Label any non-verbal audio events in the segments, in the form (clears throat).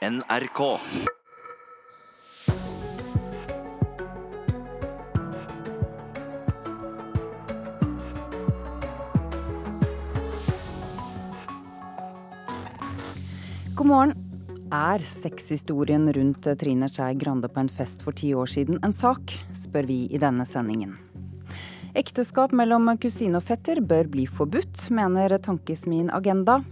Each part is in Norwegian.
NRK. God morgen. Er sexhistorien rundt Trine Skei Grande på en fest for ti år siden en sak, spør vi i denne sendingen. Ekteskap mellom kusine og fetter bør bli forbudt, mener Tankesmien Agenda.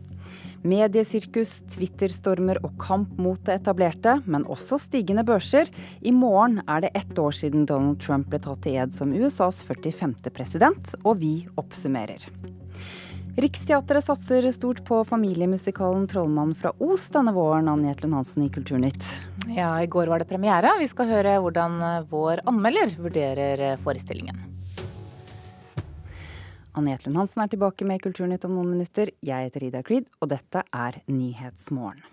Mediesirkus, Twitter-stormer og kamp mot det etablerte, men også stigende børser. I morgen er det ett år siden Donald Trump ble tatt til ed som USAs 45. president, og vi oppsummerer. Riksteatret satser stort på familiemusikalen 'Trollmannen fra Os' denne våren, Annie Lund Hansen i Kulturnytt. Ja, i går var det premiere. Vi skal høre hvordan vår anmelder vurderer forestillingen. Anne Lund Hansen er tilbake med Kulturnytt om noen minutter. Jeg heter Ida Creed, og dette er Nyhetsmorgen.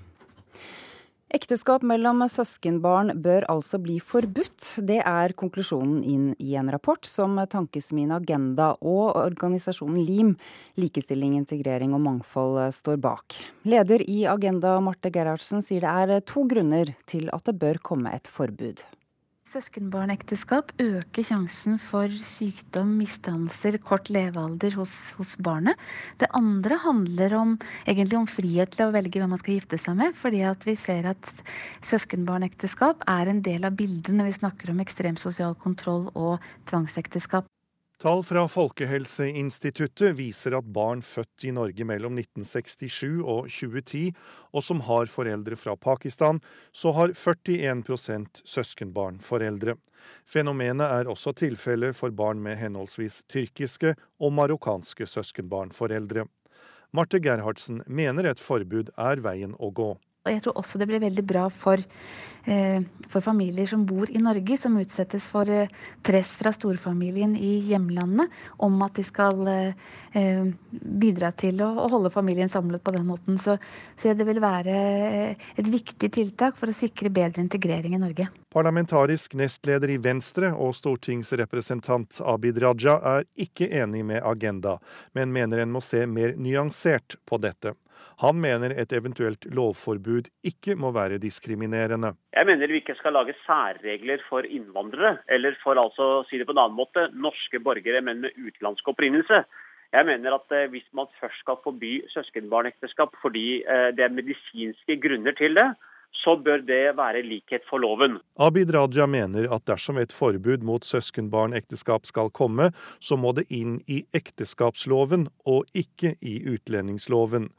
Ekteskap mellom søskenbarn bør altså bli forbudt. Det er konklusjonen inn i en rapport som Tankesmien Agenda og organisasjonen LIM, likestilling, integrering og mangfold, står bak. Leder i Agenda, Marte Gerhardsen, sier det er to grunner til at det bør komme et forbud. Søskenbarnekteskap øker sjansen for sykdom, misdannelser, kort levealder hos, hos, barnet. Det andre handler om, egentlig om frihet til å velge hvem man skal gifte seg med. fordi at vi ser at søskenbarnekteskap er en del av bildet når vi snakker om ekstrem sosial kontroll og tvangsekteskap. Tall fra Folkehelseinstituttet viser at barn født i Norge mellom 1967 og 2010, og som har foreldre fra Pakistan, så har 41% søskenbarnforeldre. Fenomenet er også tilfellet for barn med henholdsvis tyrkiske og marokkanske søskenbarnforeldre. Marte Gerhardsen mener et forbud er veien å gå. Og jeg tror også det blir veldig bra for, eh, for familier som bor i Norge, som utsettes for eh, press fra storfamilien i hjemlandet om at de skal eh, bidra til å, holde familien samlet på den måten. Så, så det vil være et viktig tiltak for å sikre bedre integrering i Norge. Parlamentarisk nestleder i Venstre og stortingsrepresentant Abid Raja er ikke enig med Agenda, men mener en må se mer nyansert på dette. Han mener et eventuelt lovforbud ikke må være diskriminerende. Jeg mener vi ikke skal lage særregler for innvandrere, eller for altså, si det på en annen måte, norske borgere, men med utenlandsk opprinnelse. Jeg mener at eh, Hvis man først skal forby søskenbarnekteskap fordi eh, det er medisinske grunner til det, så bør det være likhet for loven. Abid Raja mener at dersom et forbud mot søskenbarnekteskap skal komme, så må det inn i ekteskapsloven og ikke i utlendingsloven.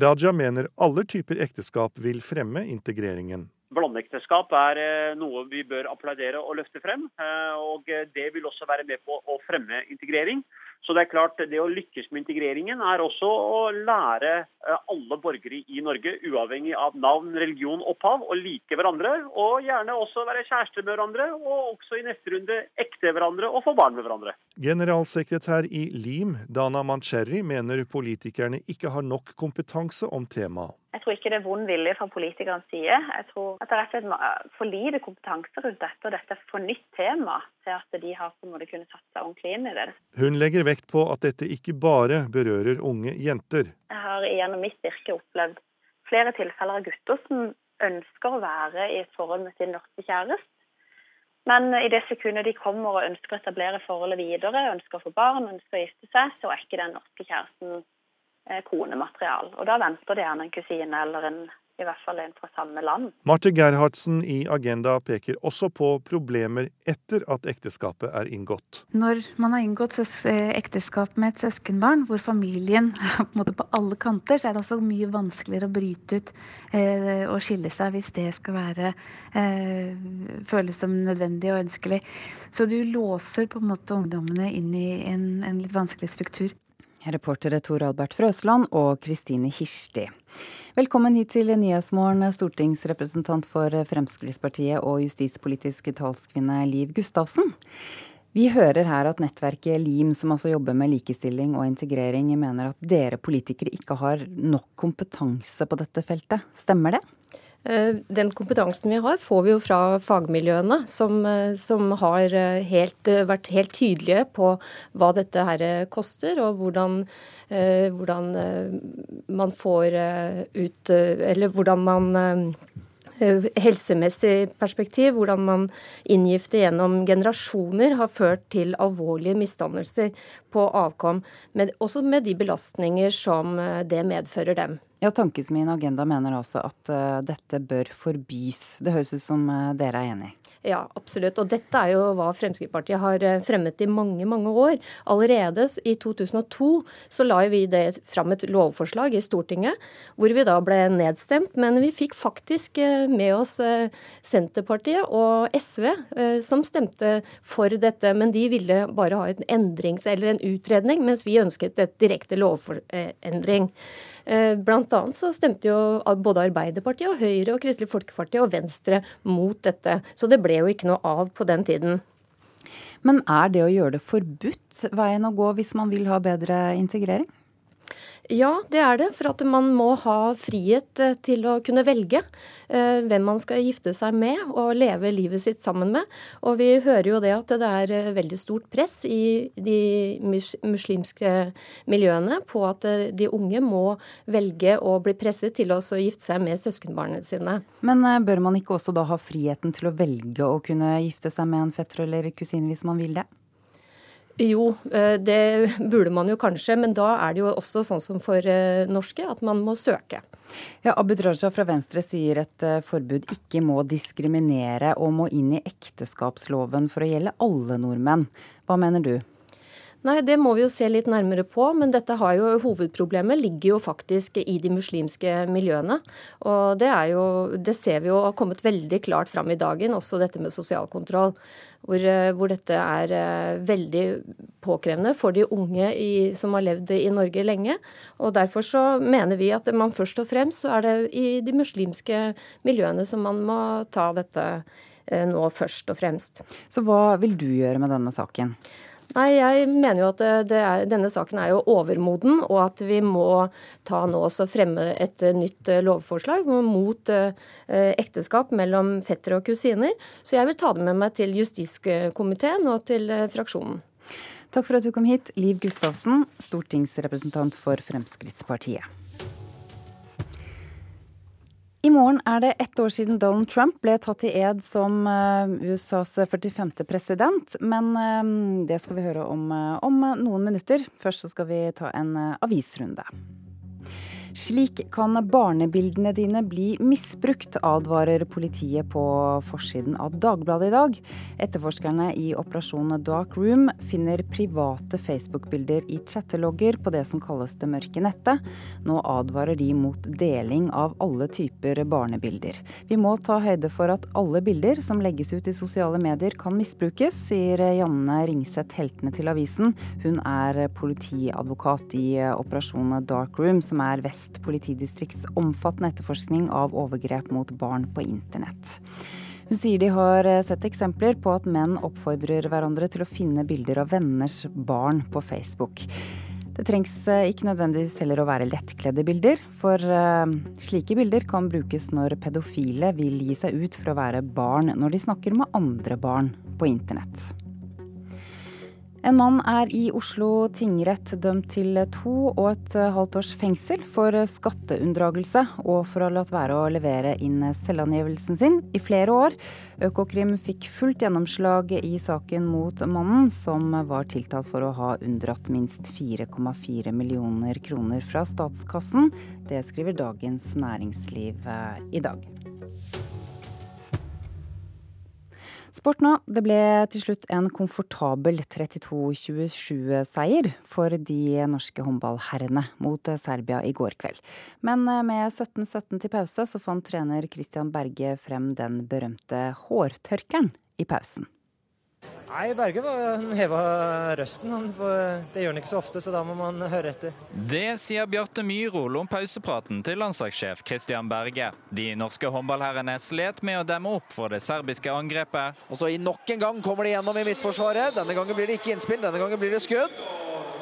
Raja mener alle typer ekteskap vil fremme integreringen. Blandeekteskap er eh, noe vi bør applaudere og løfte frem. Eh, og Det vil også være med på å fremme integrering. Så det er klart, det å lykkes med integreringen er også å lære eh, alle borgere i Norge, uavhengig av navn, religion, opphav, å like hverandre. Og gjerne også være kjærester med hverandre, og også i neste runde ekte hverandre og få barn med hverandre. Generalsekretær i LIM, Dana Mancherry, mener politikerne ikke har nok kompetanse om temaet. Jeg tror ikke det er vond vilje fra politikernes side. Jeg tror at det er rett og slett for lite kompetanse rundt dette, og dette er for nytt tema til at de har på en måte kunnet satse ordentlig inn i det. Hun legger vekt på at dette ikke bare berører unge jenter. Jeg har gjennom mitt virke opplevd flere tilfeller av gutter som ønsker å være i forhold med sin norske kjæreste. Men i det sekundet de kommer og ønsker å etablere forholdet videre, ønsker å få barn, ønsker å gifte seg, så er ikke den norske kjæresten Eh, konematerial. Og da venter det gjerne en kusine eller en, i hvert fall en fra samme land. Marte Gerhardsen i Agenda peker også på problemer etter at ekteskapet er inngått. Når man har inngått eh, ekteskap med et søskenbarn, hvor familien (laughs) på, på alle kanter, så er det også mye vanskeligere å bryte ut eh, og skille seg hvis det skal være eh, føles som nødvendig og ønskelig. Så du låser på en måte ungdommene inn i en, en litt vanskelig struktur. Reportere Tor Albert Frøsland og Kristine Kirsti. Velkommen hit til Nyhetsmorgen, stortingsrepresentant for Fremskrittspartiet og justispolitiske talskvinne Liv Gustavsen. Vi hører her at nettverket LIM, som altså jobber med likestilling og integrering, mener at dere politikere ikke har nok kompetanse på dette feltet. Stemmer det? Eh, den kompetansen vi har, får vi jo fra fagmiljøene, som, eh, som har eh, helt, vært helt tydelige på hva dette her koster, og hvordan, hvordan man får ut Eller hvordan man helsemessig perspektiv, hvordan man inngifte gjennom generasjoner har ført til alvorlige misdannelser på avkom, men også med de belastninger som det medfører dem. Ja, Tankesmien Agenda mener altså at uh, dette bør forbys. Det høres ut som uh, dere er enig? Ja, absolutt. Og dette er jo hva Fremskrittspartiet har eh, fremmet i mange, mange år. Allerede i 2002 så la vi det fram et lovforslag i Stortinget, hvor vi da ble nedstemt. Men vi fikk faktisk med oss Senterpartiet og SV, som stemte for dette. Men de ville bare ha en endrings- eller en utredning, mens vi ønsket et direkte lovendring. Blant annet så stemte jo både Arbeiderpartiet og Høyre og Kristelig Folkeparti og Venstre mot dette. Så det ble jo ikke noe av på den tiden. Men er det å gjøre det forbudt veien å gå hvis man vil ha bedre integrering? Ja, det er det. For at man må ha frihet eh, til å kunne velge eh, hvem man skal gifte seg med og leve livet sitt sammen med. Og vi hører jo det at det er eh, veldig stort press i de muslimske miljøene på at de unge må velge å bli presset til å gifte seg med søskenbarna sine. Men bør man ikke også da ha friheten til å velge å kunne gifte seg med en fetter eller kusine hvis man vil det? Jo, eh, det burde man jo kanskje, men da er det jo også sånn som for eh, norske, at man må søke. Ja, Abid Raja fra Venstre sier et eh, forbud ikke må diskriminere og må inn i ekteskapsloven for å gjelde alle nordmenn. Hva mener du? Nei, Det må vi jo se litt nærmere på, men dette har jo, hovedproblemet ligger jo faktisk i de muslimske miljøene. Og det, er jo, det ser vi jo har kommet veldig klart fram i dagen, også dette med sosial kontroll. Hvor, eh, hvor dette er eh, veldig påkrevende for de unge i, som har levd i Norge lenge. Og Derfor så mener vi at man først og fremst så er det i de muslimske miljøene som man må ta dette eh, nå først og fremst. Så hva vil du gjøre med denne saken? Nei, jeg mener jo at er, denne saken er jo overmoden, og at vi må ta nå også fremme et nytt eh, lovforslag mot eh, ekteskap mellom fettere og kusiner. Så jeg vil ta det med meg til justiskomiteen og til eh, fraksjonen. Takk for at du kom hit, Liv Gustavsen, stortingsrepresentant for Fremskrittspartiet. I morgen er det ett år siden Donald Trump ble tatt i ed som eh, USAs 45. president. Men eh, det skal vi høre om eh, om noen minutter. Først så skal vi ta en avisrunde. Slik kan barnebildene dine bli misbrukt, advarer politiet på forsiden av Dagbladet i dag. Etterforskerne i Operasjon Dark Room finner private Facebook-bilder i chattelogger på det som kalles det mørke nettet. Nå advarer de mot deling av alle typer barnebilder. Vi må ta høyde for at alle bilder som legges ut i sosiale medier kan misbrukes, sier Janne Ringseth heltene til avisen. Hun er politiadvokat i Operasjon Dark Room, som er vest Vest politidistrikts omfattende etterforskning av overgrep mot barn på internett. Hun sier de har eh, sett eksempler på at menn oppfordrer hverandre til å finne bilder av venners barn på Facebook. Det trengs eh, ikke nødvendigvis heller å være lettkledde bilder, for uh, slike bilder kan brukes når pedofile vil gi seg ut for å være barn når de snakker med andre barn på internett. En mann er i Oslo tingrett dømt til to og et halvt års fengsel for skatteunndragelse og for å ha latt være å levere inn selvangivelsen sin i flere år. Økokrim fikk fullt gjennomslag i saken mot mannen, som var tiltalt for å ha unndratt minst 4,4 millioner kroner fra statskassen. Det skriver Dagens Næringsliv eh, i dag. Sport nå. Det ble til slutt en komfortabel 32-27-seier for de norske håndballherrene mot Serbia i går kveld. Men eh, med 17-17 til pause så fant trener Christian Berge frem den berømte hårtørkeren i pausen. Nei, Berge heva røsten. Det gjør han ikke så ofte, så da må man høre etter. Det sier Bjarte Myhrol om pausepraten til landslagssjef Christian Berge. De norske håndballherrene slet med å demme opp for det serbiske angrepet. Og så i Nok en gang kommer de gjennom i midtforsvaret. Denne gangen blir det ikke innspill, denne gangen blir det skudd.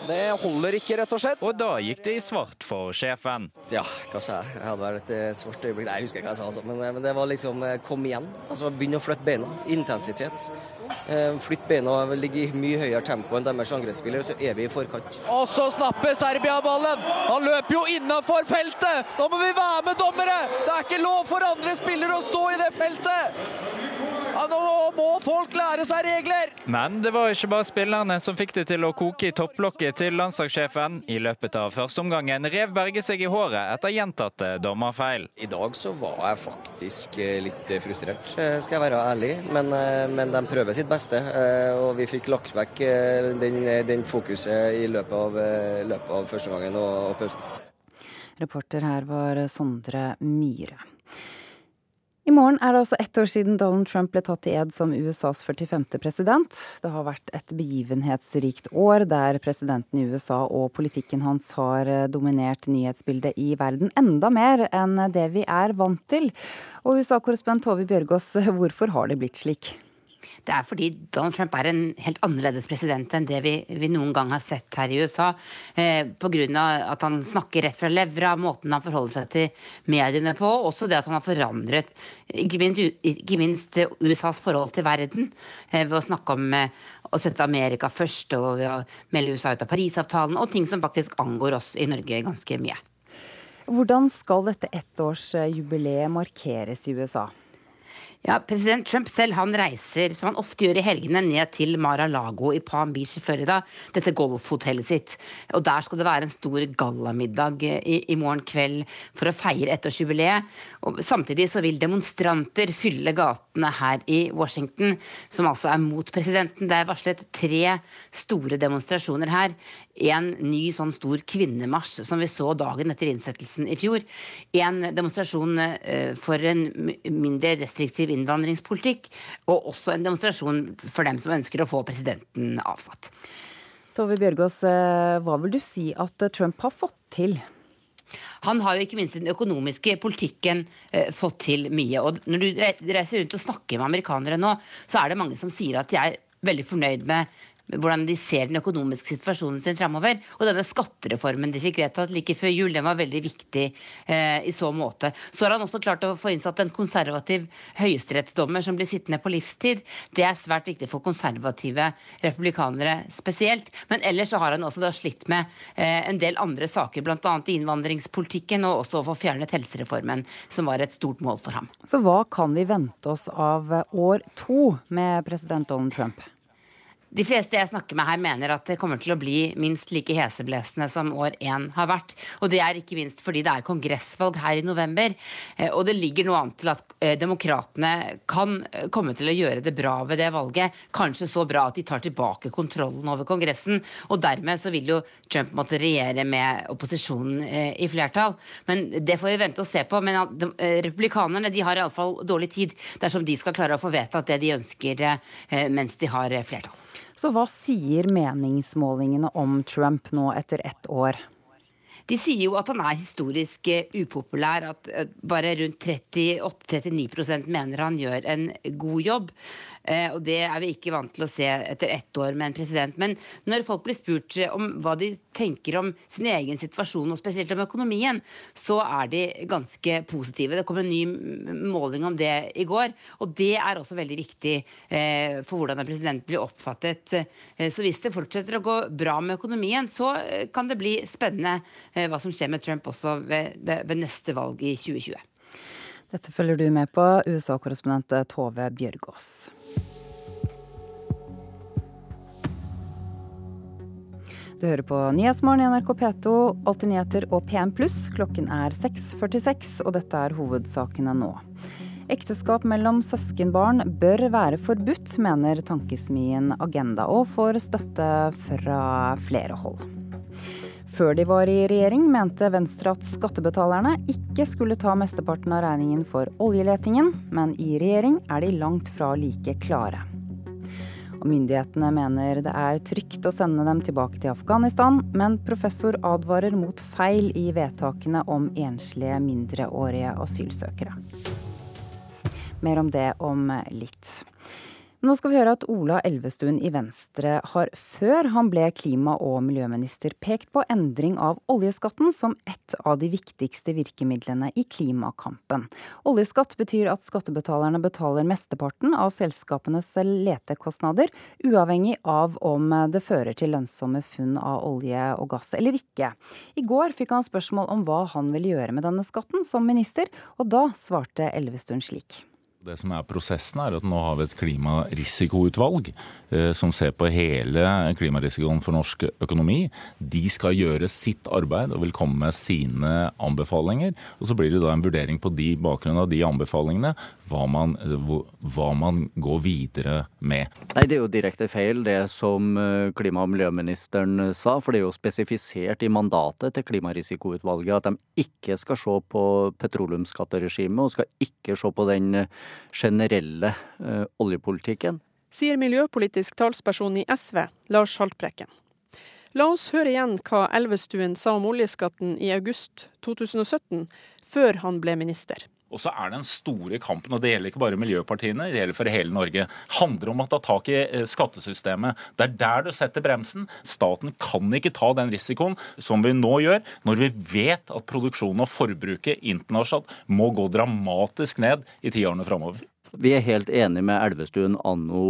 Det holder ikke, rett og slett. Og da gikk det i svart for sjefen. Ja, hva sa jeg? Jeg hadde vært et svart øyeblikk. Nei, jeg husker ikke hva jeg sa, altså. men, men, det var liksom eh, kom igjen. Altså Begynne å flytte beina. Intensitet. Eh, flytt beina og ligge i mye høyere tempo enn deres angrepsspillere, så er vi i forkant. Og så snapper Serbia ballen! Han løper jo innafor feltet! Nå må vi være med, dommere! Det er ikke lov for andre spillere å stå i det feltet! Ja, nå må folk lære seg regler! Men det var ikke bare spillerne som fikk det til å koke i topplokket til landslagssjefen. I løpet av førsteomgangen rev Berge seg i håret etter gjentatte dommerfeil. I dag så var jeg faktisk eh, litt frustrert, eh, skal jeg være ærlig. Men, men de prøver sitt beste. Og vi fikk lagt vekk den, den fokuset i løpet av, løpet av førsteomgangen og, og pausen. Reporter her var Sondre Myhre. I morgen er det altså ett år siden Donald Trump ble tatt i ed som USAs 45. president. Det har vært et begivenhetsrikt år der presidenten i USA og politikken hans har eh, dominert nyhetsbildet i verden enda mer enn det vi er vant til. Og USA-korrespondent Tove Bjørgaas, hvorfor har det blitt slik? Det er fordi Donald Trump er en helt annerledes president enn det vi, vi noen gang har sett her i USA. Eh, Pga. at han snakker rett fra levra, måten han forholder seg til mediene på. Også det at han har forandret ikke minst, ikke minst USAs forhold til verden eh, ved å snakke om eh, å sette Amerika først og ved å melde USA ut av Parisavtalen, og ting som faktisk angår oss i Norge ganske mye. Hvordan skal dette ettårsjubileet markeres i USA? Ja, President Trump selv han reiser, som han ofte gjør i helgene, ned til Mar-a-Lago i Palm Beach i Florida. Dette golfhotellet sitt. Og Der skal det være en stor gallamiddag i, i morgen kveld for å feire ettårsjubileet. Og Samtidig så vil demonstranter fylle gatene her i Washington, som altså er mot presidenten. Det er varslet tre store demonstrasjoner her. En ny sånn stor kvinnemarsj som vi så dagen etter innsettelsen i fjor. En demonstrasjon eh, for en mindre restriktiv innvandringspolitikk, og også en demonstrasjon for dem som ønsker å få presidenten avsatt. Tove Bjørgaas, eh, hva vil du si at Trump har fått til? Han har jo ikke minst den økonomiske politikken eh, fått til mye. Og når du reiser rundt og snakker med amerikanere nå, så er det mange som sier at de er veldig fornøyd med hvordan de ser den økonomiske situasjonen sin framover. Og denne skattereformen de fikk vedtatt like før jul, den var veldig viktig eh, i så måte. Så har han også klart å få innsatt en konservativ høyesterettsdommer som blir sittende på livstid. Det er svært viktig for konservative republikanere spesielt. Men ellers så har han også da slitt med eh, en del andre saker, bl.a. i innvandringspolitikken, og også å få fjernet helsereformen, som var et stort mål for ham. Så hva kan vi vente oss av år to med president Donald Trump? De fleste jeg snakker med her, mener at det kommer til å bli minst like heseblesende som år én har vært. Og det er ikke minst fordi det er kongressvalg her i november. Eh, og det ligger noe an til at eh, demokratene kan eh, komme til å gjøre det bra ved det valget. Kanskje så bra at de tar tilbake kontrollen over Kongressen. Og dermed så vil jo Trump måtte regjere med opposisjonen i flertall. Men det får vi vente og se på. Men republikanerne de har iallfall dårlig tid dersom de skal klare å få vedtatt det de ønsker mens de har flertall. Så hva sier meningsmålingene om Trump nå etter ett år? De sier jo at han er historisk eh, upopulær, at bare rundt 38-39% mener han gjør en god jobb. Eh, og det er vi ikke vant til å se etter ett år med en president. Men når folk blir spurt eh, om hva de tenker om sin egen situasjon, og spesielt om økonomien, så er de ganske positive. Det kom en ny måling om det i går, og det er også veldig viktig eh, for hvordan en president blir oppfattet. Så hvis det fortsetter å gå bra med økonomien, så kan det bli spennende hva som skjer med Trump også ved, ved neste valg i 2020. Dette følger du med på, USA-korrespondent Tove Bjørgaas. Du hører på Nyhetsmorgen i NRK P2, Alltid nyheter og P1 pluss. Klokken er 6.46, og dette er hovedsakene nå. Ekteskap mellom søskenbarn bør være forbudt, mener tankesmien Agenda, og får støtte fra flere hold. Før de var i regjering, mente Venstre at skattebetalerne ikke skulle ta mesteparten av regningen for oljeletingen, men i regjering er de langt fra like klare. Og myndighetene mener det er trygt å sende dem tilbake til Afghanistan, men professor advarer mot feil i vedtakene om enslige mindreårige asylsøkere. Mer om det om litt. Nå skal vi høre at Ola Elvestuen i Venstre har før han ble klima- og miljøminister pekt på endring av oljeskatten som et av de viktigste virkemidlene i klimakampen. Oljeskatt betyr at skattebetalerne betaler mesteparten av selskapenes letekostnader, uavhengig av om det fører til lønnsomme funn av olje og gass eller ikke. I går fikk han spørsmål om hva han ville gjøre med denne skatten som minister, og da svarte Elvestuen slik. Det som er prosessen er at Nå har vi et klimarisikoutvalg eh, som ser på hele klimarisikoen for norsk økonomi. De skal gjøre sitt arbeid og vil komme med sine anbefalinger. og Så blir det da en vurdering på de bakgrunn av de anbefalingene hva man, hva man, går videre med. Nei, Det er jo direkte feil det som eh, klima- og miljøministeren sa. For det er jo spesifisert i mandatet til klimarisikoutvalget at de ikke skal se på petroleumsskatteregimet og skal ikke se på den eh, generelle uh, oljepolitikken. Sier miljøpolitisk talsperson i SV, Lars Haltbrekken. La oss høre igjen hva Elvestuen sa om oljeskatten i august 2017, før han ble minister. Og så er den store kampen, og det gjelder ikke bare miljøpartiene, det gjelder for hele Norge, handler om å ta tak i eh, skattesystemet. Det er der du setter bremsen. Staten kan ikke ta den risikoen som vi nå gjør, når vi vet at produksjonen og forbruket internasjonalt må gå dramatisk ned i tiårene framover. Vi er helt enig med Elvestuen anno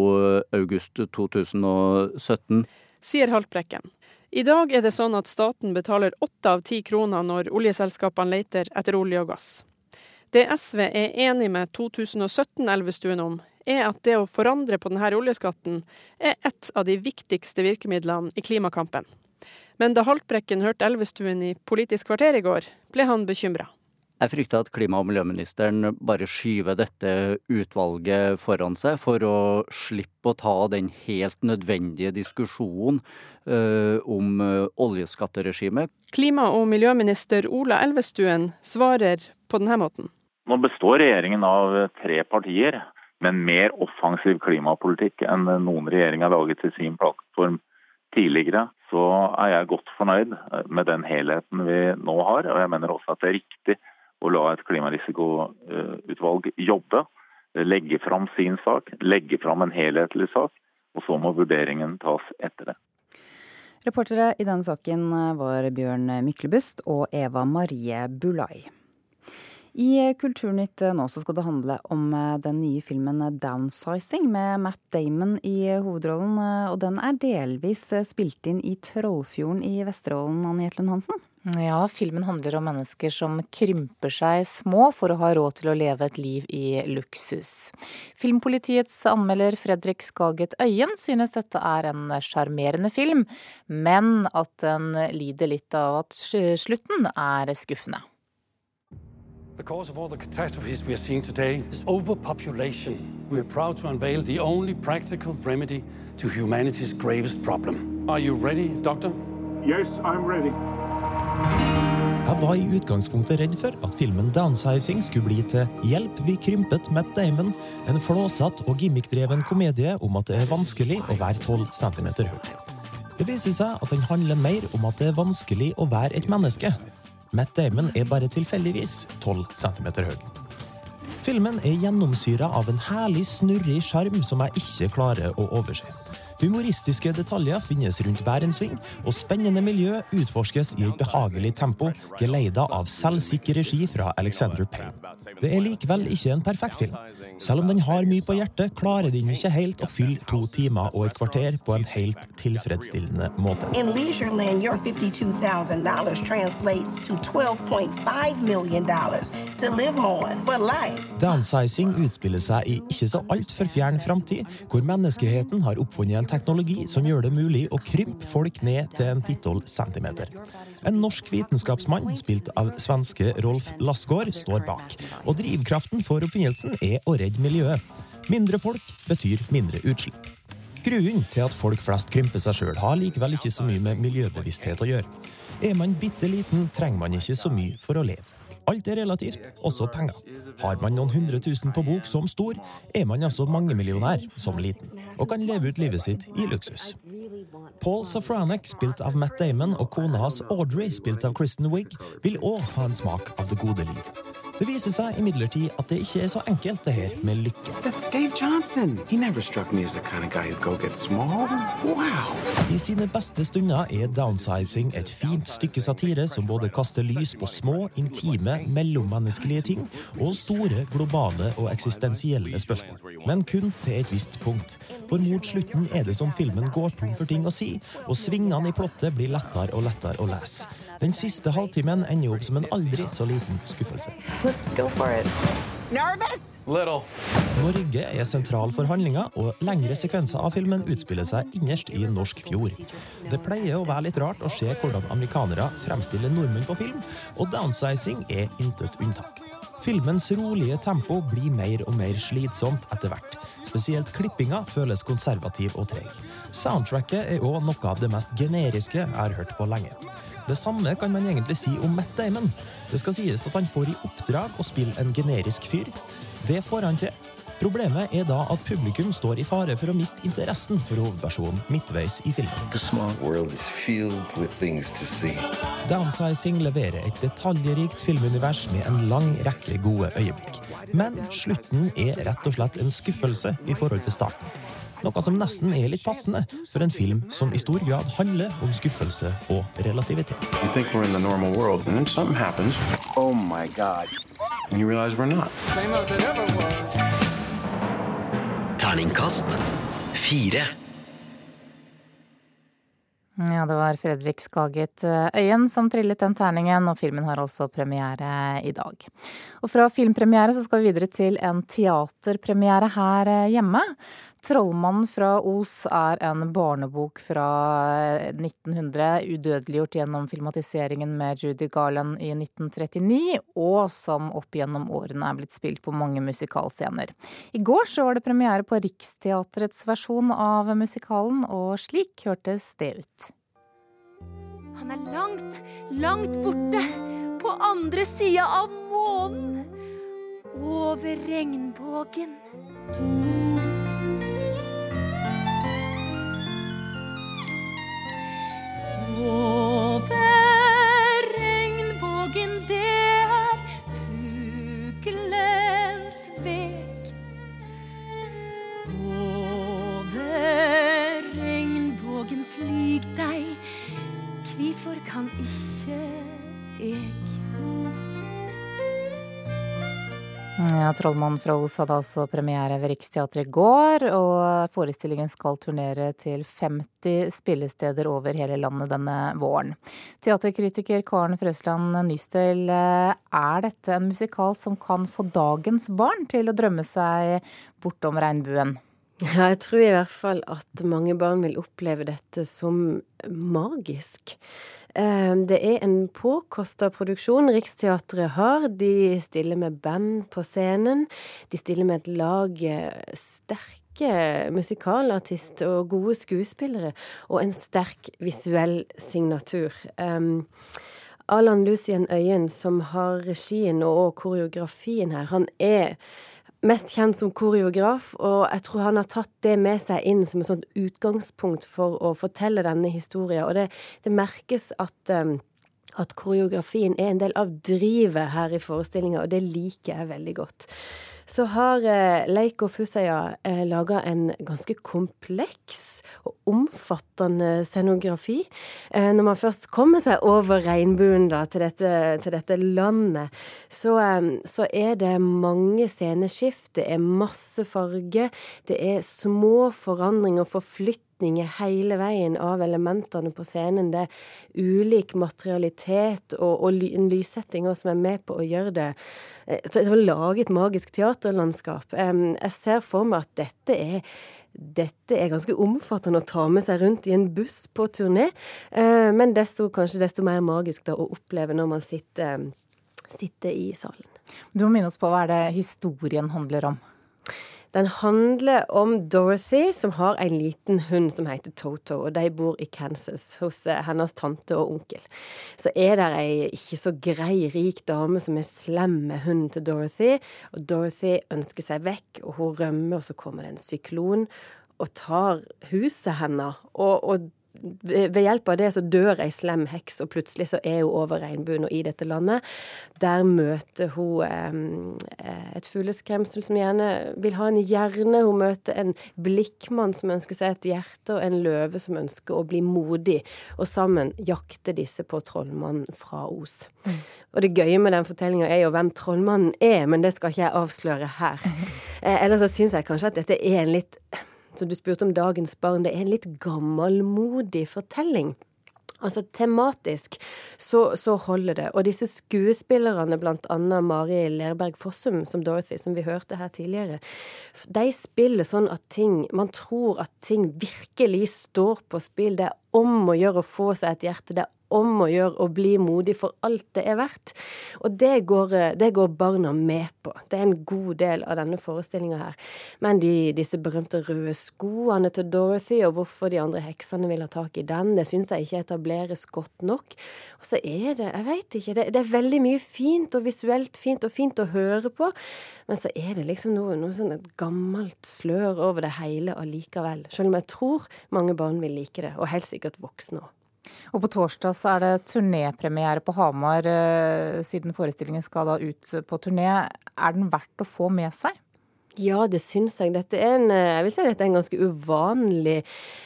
august 2017. Sier Haltbrekken. I dag er det sånn at staten betaler åtte av ti kroner når oljeselskapene leter etter olje og gass. Det SV er enig med 2017-Elvestuen om, er at det å forandre på denne oljeskatten er et av de viktigste virkemidlene i klimakampen. Men da Haltbrekken hørte Elvestuen i Politisk kvarter i går, ble han bekymra. Jeg frykter at klima- og miljøministeren bare skyver dette utvalget foran seg for å slippe å ta den helt nødvendige diskusjonen uh, om uh, oljeskatteregimet. Klima- og miljøminister Ola Elvestuen svarer på denne måten. Nå består regjeringen av tre partier med en mer offensiv klimapolitikk enn noen regjering har laget til sin plattform tidligere. Så er jeg godt fornøyd med den helheten vi nå har. Og jeg mener også at det er riktig å la et klimarisikoutvalg jobbe, legge fram sin sak, legge fram en helhetlig sak, og så må vurderingen tas etter det. Reportere i denne saken var Bjørn Myklebust og Eva Marie Bulai. I Kulturnytt nå skal det handle om den nye filmen 'Downsizing' med Matt Damon i hovedrollen. Og den er delvis spilt inn i Trollfjorden i Vesterålen, Anne Jetlund Hansen? Ja, filmen handler om mennesker som krymper seg små for å ha råd til å leve et liv i luksus. Filmpolitiets anmelder Fredrik Skaget Øyen synes dette er en sjarmerende film, men at den lider litt av at slutten er skuffende. The cause of all the catastrophes we are seeing today is overpopulation. We are proud to unveil the only practical remedy to humanity's gravest problem. Are you ready, doctor? Yes, I'm ready. Jeg var i utgangspunktet redd for at filmen 'Downsizing' skulle bli til 'Hjelp, vi krympet Matt Damon', en flåsatt og gimmickdreven komedie om at det er vanskelig å være 12 cm høy. Det viser seg at den handler mer om at det er vanskelig å være et menneske. Matt Damon er bare tilfeldigvis 12 cm høy. Filmen er gjennomsyra av en herlig snurrig sjarm som jeg ikke klarer å overse. Humoristiske detaljer finnes rundt hver en sving, og spennende miljø utforskes i et behagelig tempo, geleida av selvsikker regi fra Alexander Payne. Det er likevel ikke en perfekt film. Selv om den har mye på hjertet, klarer den ikke helt å fylle to timer og et kvarter på en helt tilfredsstillende måte. In Leisureland, your $52,000 translates to $12.5 million to live on for life. Downsizing utspiller seg i ikke så altfor fjern framtid, hvor menneskeheten har oppfunnet en teknologi som gjør det mulig å krympe folk ned til en titolv centimeter. En norsk vitenskapsmann, spilt av svenske Rolf Lassgaard, står bak. Og drivkraften for oppfinnelsen er å redde miljøet. Mindre folk betyr mindre utslipp. Grunnen til at folk flest krymper seg sjøl, har likevel ikke så mye med miljøbevissthet å gjøre. Er man bitte liten, trenger man ikke så mye for å leve. Alt er relativt, også penger. Har man noen hundre tusen på bok som stor, er man altså mangemillionær som liten, og kan leve ut livet sitt i luksus. Paul Safranek, spilt av Matt Damon, og kona hans Audrey, spilt av Kristen Wiig, vil òg ha en smak av det gode liv. Det viser seg imidlertid at det ikke er så enkelt, det her med lykke. Wow. I sine beste stunder er downsizing et fint stykke satire som både kaster lys på små, intime, mellommenneskelige ting og store, globale og eksistensielle spørsmål. Men kun til et visst punkt. For mot slutten er det som filmen går tom for ting å si, og svingene i plottet blir lettere og lettere å lese. Den siste halvtimen ender opp som en aldri så liten skuffelse. Norge er sentral for handlinga, og lengre sekvenser av filmen utspiller seg innerst i norsk fjord. Det pleier å være litt rart å se hvordan amerikanere fremstiller nordmenn på film, og downsizing er intet unntak. Filmens rolige tempo blir mer og mer slitsomt etter hvert. Spesielt klippinga føles konservativ og treg. Soundtracket er òg noe av det mest generiske jeg har hørt på lenge. Det samme kan man egentlig si om Matt Damon. Det skal sies at han får i oppdrag å spille en generisk fyr. Det får han til. Problemet er da at publikum står i fare for å miste interessen for hovedpersonen midtveis i filmen. Downsizing leverer et detaljrikt filmunivers med en lang rekke gode øyeblikk. Men slutten er rett og slett en skuffelse i forhold til starten. Noe som nesten er litt passende for en film som i stor grad handler om skuffelse og relativitet. World, oh Terningkast fire. Ja, det var Fredrik Skaget eh, Øyen som trillet den terningen, og filmen har altså premiere i dag. Og fra filmpremiere så skal vi videre til en teaterpremiere her eh, hjemme. 'Trollmannen fra Os' er en barnebok fra 1900, eh, udødeliggjort gjennom filmatiseringen med Judy Garland i 1939, og som opp gjennom årene er blitt spilt på mange musikalscener. I går så var det premiere på Riksteatrets versjon av musikalen, og slik hørtes det ut. Han er langt, langt borte, på andre sida av månen, over regnbuen. 'Trollmannen fra Os' hadde altså premiere ved Riksteatret i går, og forestillingen skal turnere til 50 spillesteder over hele landet denne våren. Teaterkritiker Karen Frøsland Nystøl, er dette en musikal som kan få dagens barn til å drømme seg bortom regnbuen? Ja, jeg tror i hvert fall at mange barn vil oppleve dette som magisk. Eh, det er en påkosta produksjon Riksteatret har. De stiller med band på scenen. De stiller med et lag eh, sterke musikalartister og gode skuespillere, og en sterk visuell signatur. Um, Allan Lucien Øyen, som har regien og koreografien her, han er mest kjent som koreograf, og jeg tror han har tatt det med seg inn som et sånt utgangspunkt for å fortelle denne historien. Og det, det merkes at, um, at koreografien er en del av drivet her i forestillinga, og det liker jeg veldig godt. Så har eh, Leiko Fusaya eh, laga en ganske kompleks og omfattende scenografi. Eh, når man først kommer seg over regnbuen da, til, dette, til dette landet, så, så, er det mange sceneskift, det er masse farge, det er små forandringer, forflytninger hele veien av elementene på scenen. Det er ulik materialitet og, og en lyssetting som er med på å gjøre det eh, så å lage et magisk teaterlandskap. Jeg ser for meg at dette er dette er ganske omfattende å ta med seg rundt i en buss på turné, eh, men desto, kanskje desto mer magisk da å oppleve når man sitter, sitter i salen. Du må minne oss på hva er det historien handler om? Den handler om Dorothy, som har en liten hund som heter Toto, og de bor i Kansas hos eh, hennes tante og onkel. Så er det ei ikke så grei, rik dame som er slem med hunden til Dorothy, og Dorothy ønsker seg vekk, og hun rømmer, og så kommer det en syklon og tar huset hennes. Og, og ved hjelp av det så dør ei slem heks, og plutselig så er hun over regnbuen og i dette landet. Der møter hun eh, et fugleskremsel som gjerne vil ha en hjerne. Hun møter en blikkmann som ønsker seg et hjerte, og en løve som ønsker å bli modig. Og sammen jakter disse på trollmannen fra Os. Mm. Og det gøye med den fortellinga er jo hvem trollmannen er, men det skal ikke jeg avsløre her. (laughs) Eh, ellers så syns jeg kanskje at dette er en litt som du spurte om dagens barn, det er en litt gammelmodig fortelling. Altså tematisk så, så, holder det. Og disse skuespillerne, blant annet Mari Lerberg Fossum som Dorothy, som vi hørte her tidligere, de spiller sånn at ting Man tror at ting virkelig står på spill. Det er om å gjøre å få seg et hjerte. Det er om å gjøre å bli modig for alt det er verdt. Og det går, eh, det går barna med på. Det er en god del av denne forestillinga her. Men de, disse berømte røde skoene til Dorothy, og hvorfor de andre heksene vil ha tak i den, det syns jeg ikke etableres godt nok. Og så er det, jeg veit ikke, det, det, er veldig mye fint og visuelt fint og fint å høre på. Men så er det liksom noe, noe sånn et gammelt slør over det hele allikevel. Selv om jeg tror mange barn vil like det, og helt sikkert voksne òg. Og på torsdag så er det turnépremiere på Hamar, eh, siden forestillingen skal da ut på turné. Er den verdt å få med seg? Ja, det syns jeg. Dette er en, eh, jeg vil si dette er en ganske uvanlig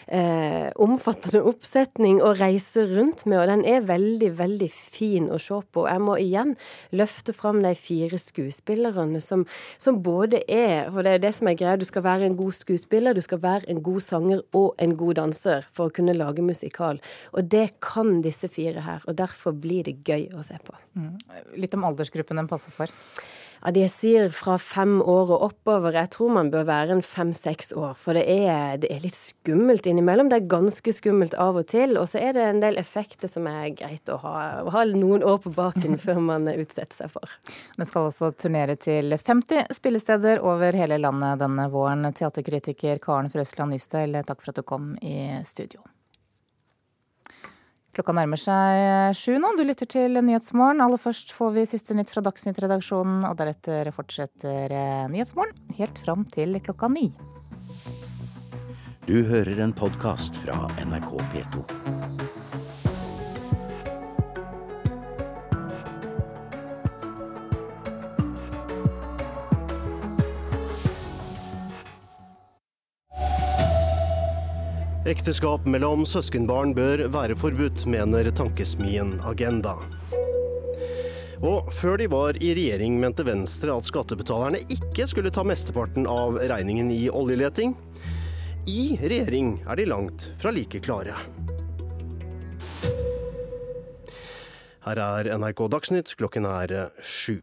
eh, omfattende oppsetning å reise rundt med, og den er veldig, veldig fin å se på. Jeg må igjen løfte fram de fire skuespillerne som, som både er For det er det som er greia, du skal være en god skuespiller, du skal være en god sanger og en god danser for å kunne lage musikal. Og det kan disse fire her, og derfor blir det gøy å se på. Mm. Litt om aldersgruppen den passer for? Ja, De sier fra fem år og oppover. Jeg tror man bør være en fem-seks år. For det er, det er, litt skummelt innimellom. Det er ganske skummelt av og til. Og så er det en del effekter som er greit å ha, å ha noen år på baken (laughs) før man utsetter seg for. Den skal også turnere til 50 spillesteder over hele landet denne våren. Teaterkritiker Karen Frøsland Nystøyl, takk for at du kom i studio. Klokka nærmer seg sju nå. Du lytter til Nyhetsmorgen. Aller først får vi siste nytt fra Dagsnytt-redaksjonen, og deretter fortsetter eh, Nyhetsmorgen helt fram til klokka ni. Du hører en podkast fra NRK P2. Ekteskap mellom søskenbarn bør være forbudt, mener tankesmien Agenda. Og før de var i regjering, mente Venstre at skattebetalerne ikke skulle ta mesteparten av regningen i oljeleting. I regjering er de langt fra like klare. Her er NRK Dagsnytt, klokken er sju.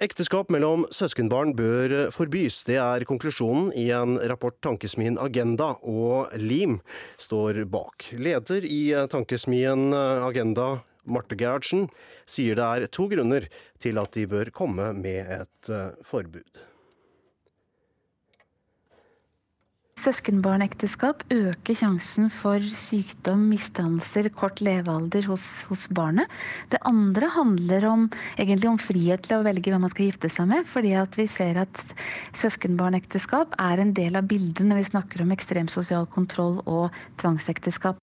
Ekteskap mellom søskenbarn bør forbys. Det er konklusjonen i en rapport Tankesmien Agenda og LIM står bak. Leder i Tankesmien Agenda, Marte Gerhardsen, sier det er to grunner til at de bør komme med et forbud. Søskenbarnekteskap øker sjansen for sykdom, misdannelser, kort levealder hos, hos, barnet. Det andre handler om, egentlig om frihet til å velge hvem man skal gifte seg med. fordi at vi ser at søskenbarnekteskap er en del av bildet når vi snakker om ekstrem sosial kontroll og tvangsekteskap.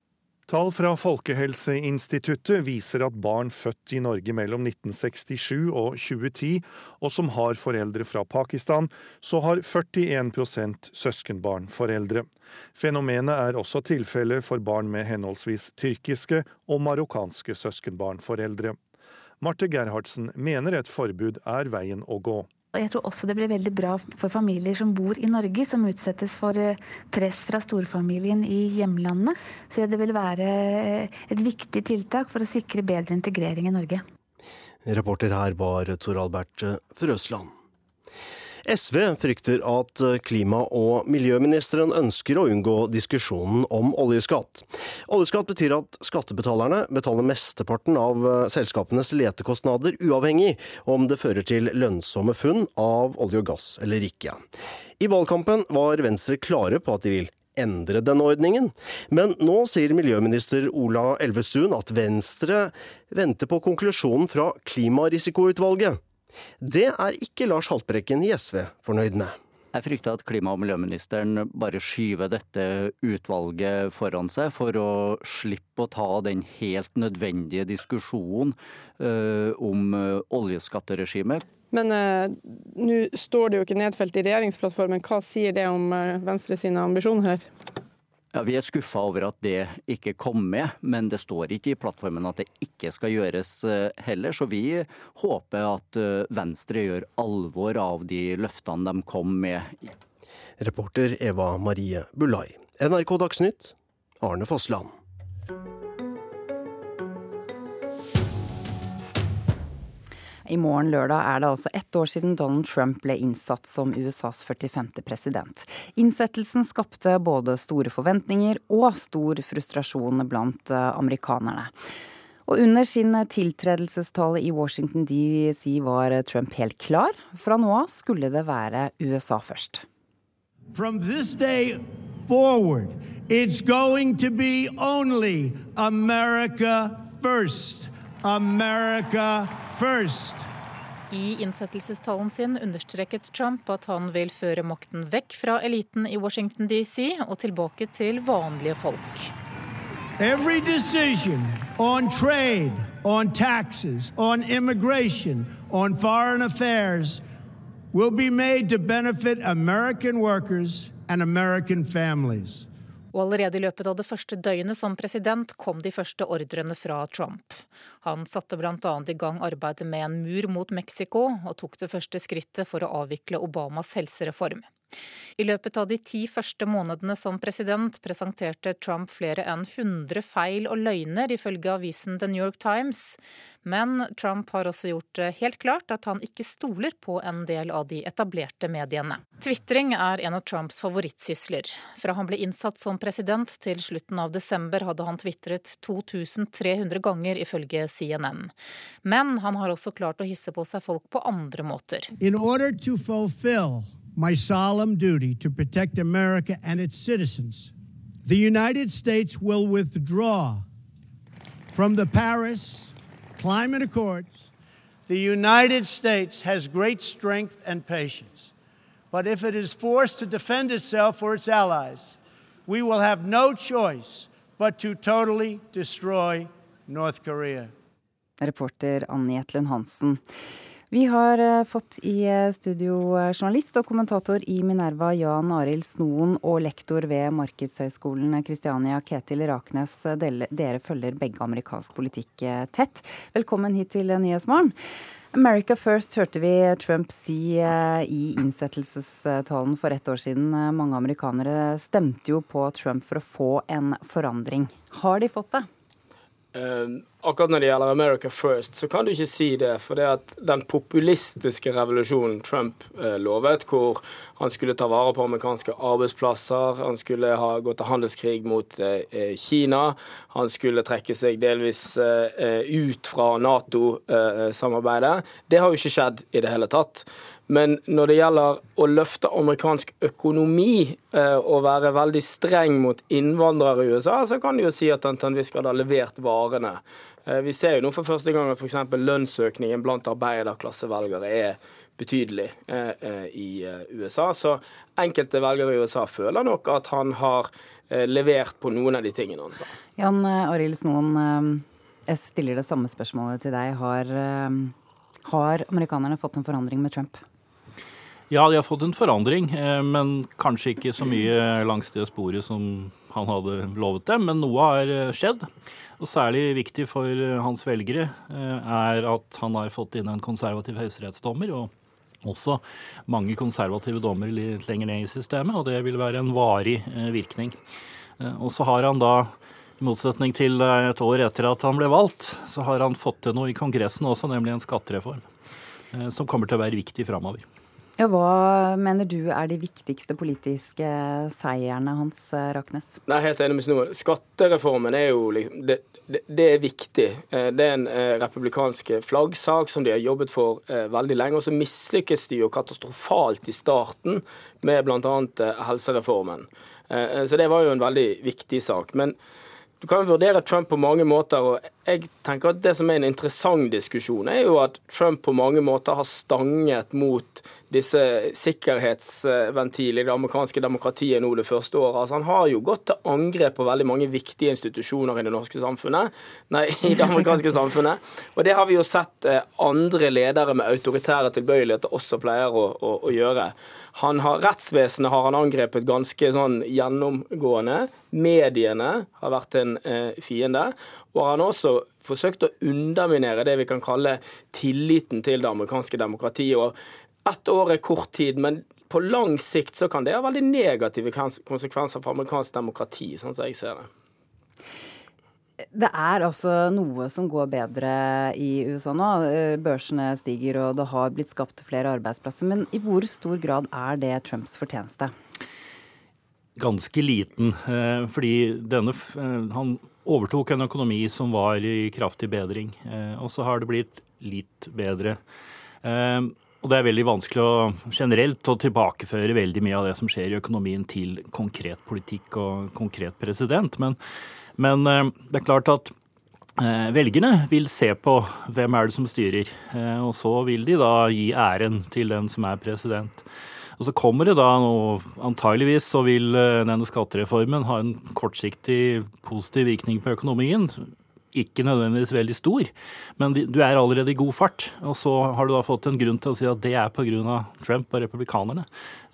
Tall fra Folkehelseinstituttet viser at barn født i Norge mellom 1967 og 2010, og som har foreldre fra Pakistan, så har 41% søskenbarnforeldre. Fenomenet er også tilfellet for barn med henholdsvis tyrkiske og marokkanske søskenbarnforeldre. Marte Gerhardsen mener et forbud er veien å gå. Jeg tror også det blir veldig bra for familier som bor i Norge, som utsettes for eh, press fra storfamilien i hjemlandet. Så det vil være eh, et viktig tiltak for å sikre bedre integrering i Norge. Reporter her var Tor Albert Frøsland. SV frykter at klima- og miljøministeren ønsker å unngå diskusjonen om oljeskatt. Oljeskatt betyr at skattebetalerne betaler mesteparten av selskapenes letekostnader, uavhengig om det fører til lønnsomme funn av olje og gass eller ikke. I valgkampen var Venstre klare på at de vil endre denne ordningen. Men nå sier miljøminister Ola Elvestuen at Venstre venter på konklusjonen fra Klimarisikoutvalget. Det er ikke Lars Haltbrekken i SV fornøyd med. Jeg frykter at klima- og miljøministeren bare skyver dette utvalget foran seg for å slippe å ta den helt nødvendige diskusjonen uh, om uh, oljeskatteregimet. Men uh, nå står det jo ikke nedfelt i regjeringsplattformen. Hva sier det om Venstre sine ambisjoner her? Ja, Vi er skuffa over at det ikke kom med, men det står ikke i plattformen at det ikke skal gjøres eh, heller. Så vi håper at eh, Venstre gjør alvor av de løftene de kom med. Reporter Eva Marie Bulai. NRK Dagsnytt, Arne Fossland. I morgen lørdag er det altså ett år siden Donald Trump ble innsatt som USAs 45. president. Innsettelsen skapte både store forventninger og stor frustrasjon blant eh, amerikanerne. Og under sin tiltredelsestale i Washington DC var Trump helt klar. Fra nå av skulle det være USA først. From this day forward, it's going to be only America first. America first. I innsettelsestalen sin understreket Trump at han vil føre makten vekk fra eliten i Washington DC og tilbake til vanlige folk. Every decision on trade, on taxes, on immigration, on foreign affairs will be made to benefit American workers and American families. Og allerede i løpet av det første døgnet som president kom de første ordrene fra Trump. Han satte bl.a. i gang arbeidet med en mur mot Mexico, og tok det første skrittet for å avvikle Obamas helsereform. I løpet av de ti første månedene som president presenterte Trump flere enn 100 feil og løgner, ifølge avisen The New York Times. Men Trump har også gjort det helt klart at han ikke stoler på en del av de etablerte mediene. Tvitring er en av Trumps favorittsysler. Fra han ble innsatt som president til slutten av desember hadde han tvitret 2300 ganger, ifølge CNN. Men han har også klart å hisse på seg folk på andre måter. In order to fulfill my solemn duty to protect America and its citizens, the United States will withdraw from the Paris Climate Accords. The United States has great strength and patience. But if it is forced to defend itself or its allies, we will have no choice but to totally destroy North Korea. Reporter Annie Jetlund Hansen. Vi har eh, fått i eh, studio eh, journalist og kommentator i Minerva Jan Arild Snoen og lektor ved Markedshøgskolen Kristiania Ketil Raknes. Dere følger begge amerikansk politikk tett. Velkommen hit til Nyhetsmorgen. America first hørte vi Trump si i innsettelsestalen for ett år siden. Mange amerikanere stemte jo på Trump for å få en forandring. Har de fått det? Uh, akkurat når det gjelder America First, så kan du ikke si det. For det at den populistiske revolusjonen Trump eh, lovet, hvor han skulle ta vare på amerikanske arbeidsplasser, han skulle ha gått til handelskrig mot eh, Kina, han skulle trekke seg delvis ut fra Nato-samarbeidet, det har jo ikke skjedd i det hele tatt. Men når det gjelder å løfte amerikansk økonomi eh, og være veldig streng mot innvandrere i USA, så kan du jo si at han til en viss grad har levert varene. Eh, vi ser jo nå for første gang at f.eks. lønnsøkningen blant arbeiderklassevelgere er betydelig eh, i USA. Så enkelte velgere i USA føler nok at han har levert på noen av de tingene han sa. Jan Arild Snoen, jeg stiller det samme spørsmålet til deg. Har, har amerikanerne fått en forandring med Trump? Ja, de har fått en forandring, eh, men kanskje ikke så mye langs det sporet som han hadde lovet dem. Men noe har eh, skjedd. Og særlig viktig for eh, hans velgere er at han har fått inn en konservativ høyesterettsdommer. og også mange konservative dommer litt lenger ned i systemet, og det vil være en varig virkning. Og så har han da, i motsetning til et år etter at han ble valgt, så har han fått til noe i Kongressen også, nemlig en skattereform. Som kommer til å være viktig framover. Ja, hva mener du er de viktigste politiske seierne hans, eh, Raknes? Nei, helt enig med Snoen. Skattereformen er jo liksom det, det, det, er viktig. Eh, det er en eh, republikansk flaggsak som de har jobbet for veldig lenge. Og så mislykkes de jo katastrofalt i starten med bl.a. helsereformen. Så det var jo en veldig viktig sak. Men du kan vurdere Trump på mange måter. og jeg tenker at Det som er en interessant diskusjon, er jo at Trump på mange måter har stanget mot disse sikkerhetsventilene i det amerikanske demokratiet nå det første året. Altså, han har jo gått til angrep på veldig mange viktige institusjoner i det norske samfunnet, nei, i det amerikanske samfunnet. Og det har vi jo sett eh, andre ledere med autoritære tilbøyeligheter også pleier å, å, å gjøre. Han har, rettsvesenet har han angrepet ganske sånn gjennomgående. Mediene har vært en eh, fiende. Og han har også forsøkt å underminere det vi kan kalle tilliten til det amerikanske demokratiet. Og ett år er kort tid, men på lang sikt så kan det ha veldig negative konsekvenser for amerikansk demokrati, sånn som jeg ser det. Det er altså noe som går bedre i USA nå. Børsene stiger og det har blitt skapt flere arbeidsplasser. Men i hvor stor grad er det Trumps fortjeneste? Ganske liten. Eh, fordi denne, eh, han overtok en økonomi som var i kraftig bedring. Eh, og så har det blitt litt bedre. Og det er veldig vanskelig å generelt å tilbakeføre veldig mye av det som skjer i økonomien til konkret politikk og konkret president. Men men eh, det er klart at eh, velgerne vil se på hvem er det som styrer, eh, og så vil de da gi æren til den som er president. Og så kommer det da noe Antageligvis så vil denne skattereformen ha en kortsiktig positiv virkning på økonomien ikke nødvendigvis veldig stor, men du er allerede i god fart. Og så har du da fått en grunn til å si at det er pga. Trump og republikanerne.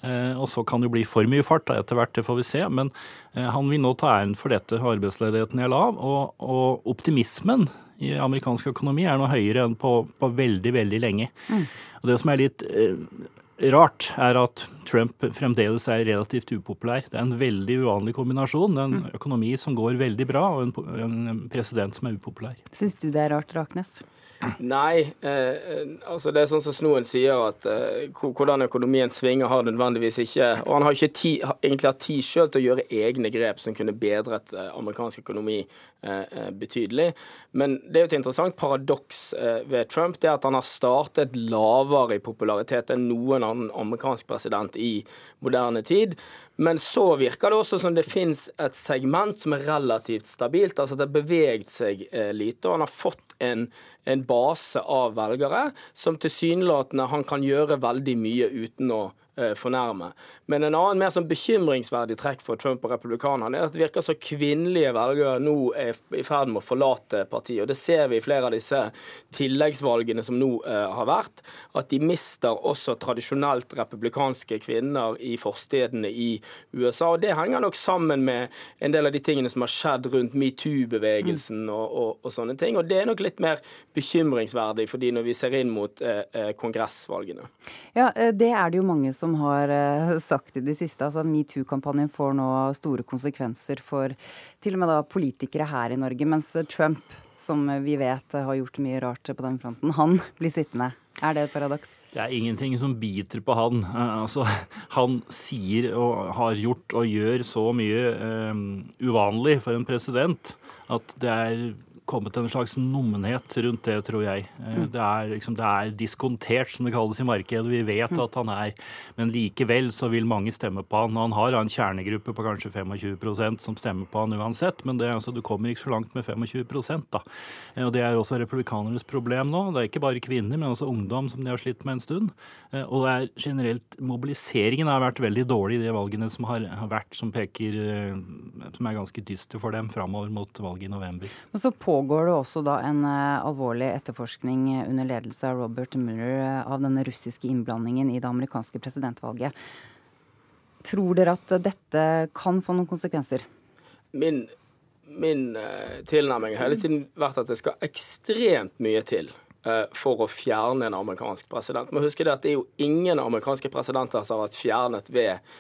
Eh, og så kan det jo bli for mye fart da, etter hvert, det får vi se. Men eh, han vil nå ta æren for dette. Arbeidsledigheten er lav, og, og optimismen i amerikansk økonomi er nå høyere enn på, på veldig, veldig lenge. Mm. Og det som er litt eh, rart, er at Trump fremdeles er relativt upopulær. Det er en veldig uvanlig kombinasjon. En mm. økonomi som går veldig bra, og en, en president som er upopulær. Syns du det er rart, Raknes? Nei, eh, altså det er sånn som Snoen sier, at eh, hvordan økonomien svinger har nødvendigvis ikke Og han har ikke ti, egentlig hatt tid sjøl til å gjøre egne grep som kunne bedret eh, amerikansk økonomi eh, eh, betydelig. Men det er jo et interessant paradoks eh, ved Trump, det er at han har startet lavere i popularitet enn noen annen amerikansk president i moderne tid. Men så virker det også som det finnes et segment som er relativt stabilt. altså Det har beveget seg lite, og han har fått en en base av velgere som tilsynelatende han kan gjøre veldig mye uten å fornærme. Men en annen mer sånn bekymringsverdig trekk for Trump og republikanerne er at det virker som kvinnelige velgere nå er i ferd med å forlate partiet. Og Det ser vi i flere av disse tilleggsvalgene som nå uh, har vært. At de mister også tradisjonelt republikanske kvinner i forstedene i USA. og Det henger nok sammen med en del av de tingene som har skjedd rundt metoo-bevegelsen mm. og, og, og, sånne ting. Og det er nok litt mer bekymringsverdig fordi når vi ser inn mot eh, kongressvalgene. Ja, det er det jo mange som som har eh, (laughs) sagt i det siste. Altså Metoo-kampanjen får nå store konsekvenser for til og med da politikere her i Norge. Mens Trump, som vi vet har gjort mye rart på den fronten, han blir sittende. Er det et paradoks? Det er ingenting som biter på han. Eh, altså, han sier og har gjort og gjør så mye um, uvanlig for en president at det er kommet en slags nummenhet rundt det, tror jeg. Eh, mm. Det er, liksom, det er diskontert, som det kalles i markedet. Vi vet mm. at han er Men likevel så vil mange stemme på han. Han har en kjernegruppe på kanskje 25% som stemmer på han uansett, men det, altså, du kommer ikke så langt med 25 da. Eh, og Det er også republikanernes problem nå. Det er ikke bare kvinner, men også ungdom som de har slitt med en stund. Eh, og det er generelt Mobiliseringen har vært veldig dårlig i de valgene som har, har vært, som peker Som er ganske dyster for dem framover mot valget i november. Men så på pågår det også da en eh, alvorlig etterforskning under ledelse av Robert Mueller eh, av denne russiske innblandingen i det amerikanske presidentvalget. Tror dere at dette kan få noen konsekvenser? Min, min tilnærming har hele tiden vært at det skal ekstremt mye til for å fjerne en amerikansk president. Men husk det at det er jo ingen amerikanske presidenter som har vært fjernet ved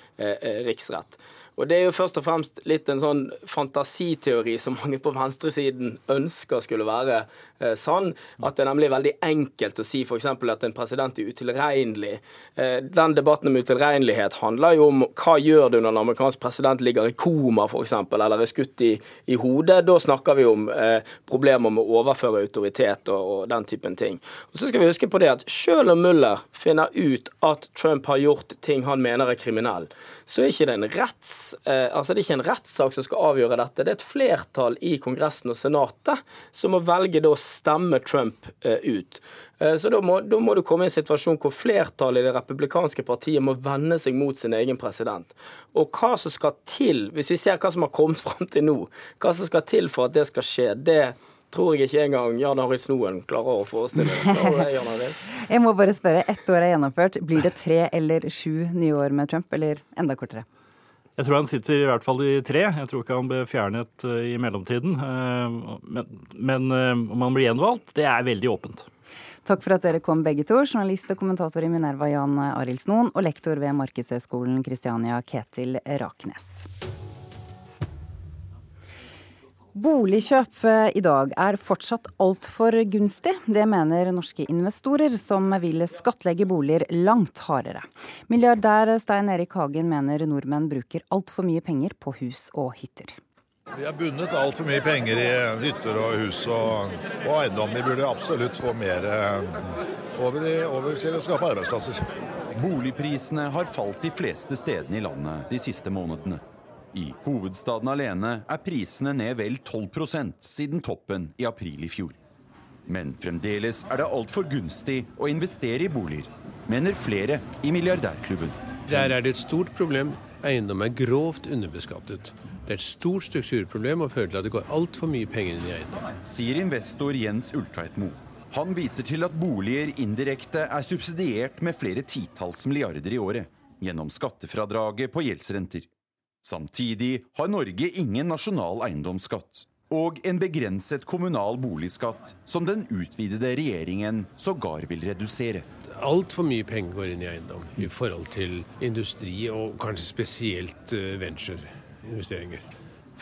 riksrett. Og Det er jo først og fremst litt en sånn fantasiteori som mange på venstresiden ønsker skulle være eh, sann. At det er nemlig veldig enkelt å si f.eks. at en president er utilregnelig. Eh, den debatten om utilregnelighet handler jo om hva gjør du når en amerikansk president ligger i koma f.eks. eller er skutt i, i, hodet. Da snakker vi om eh, problemer med å overføre autoritet og, og, den typen ting. Og Så skal vi huske på det at selv om Muller finner ut at Trump har gjort ting han mener er kriminell, så er ikke det en retts altså det er ikke en rettssak som skal avgjøre dette. Det er et flertall i Kongressen og Senatet som må velge da å stemme Trump eh, ut. Eh, så da må, da må, du komme i en situasjon hvor flertallet i det republikanske partiet må vende seg mot sin egen president. Og hva som skal til, hvis vi ser hva som har kommet (laughs) fram til nå, hva som skal til for at det skal skje, det tror jeg ikke engang Jan Arild Snoen klarer å forestille seg. (laughs) Jeg må bare spørre, ett år er gjennomført. Blir det tre eller sju nye år med Trump, eller enda kortere? Jeg tror han sitter i hvert fall i tre. Jeg tror ikke han ble fjernet eh, i mellomtiden. Eh, men, eh, om han blir gjenvalgt, det er veldig åpent. Takk for at dere kom begge to, journalist og kommentator i Minerva Jan Arildsnoen og lektor ved Markedshøgskolen Kristiania Ketil Raknes. Boligkjøp eh, i dag er fortsatt altfor gunstig. Det mener norske investorer, som vil skattlegge boliger langt hardere. Milliardær Stein Erik Hagen mener nordmenn bruker altfor mye penger på hus og hytter. Vi har bundet altfor mye penger i hytter og hus og, og eiendom. Vi burde absolutt få mer eh, over, i, over til å skape arbeidsplasser. Boligprisene har falt de fleste stedene i landet de siste månedene. I hovedstaden alene er prisene ned vel 12% siden toppen i april i fjor. Men fremdeles er det altfor gunstig å investere i boliger, mener flere i milliardærklubben. Der er det et stort problem. Eiendom er grovt underbeskattet. Det er et stort strukturproblem og fører til at det går altfor mye penger inn i eiendom. Sier investor Jens Ultveitmo. Han viser til at boliger indirekte er subsidiert med flere titalls milliarder i året gjennom skattefradraget på gjeldsrenter. Samtidig har Norge ingen nasjonal eiendomsskatt og en begrenset kommunal boligskatt, som den utvidede regjeringen sågar vil redusere. Altfor mye penger går inn i eiendom i forhold til industri, og kanskje spesielt eh, ventureinvesteringer.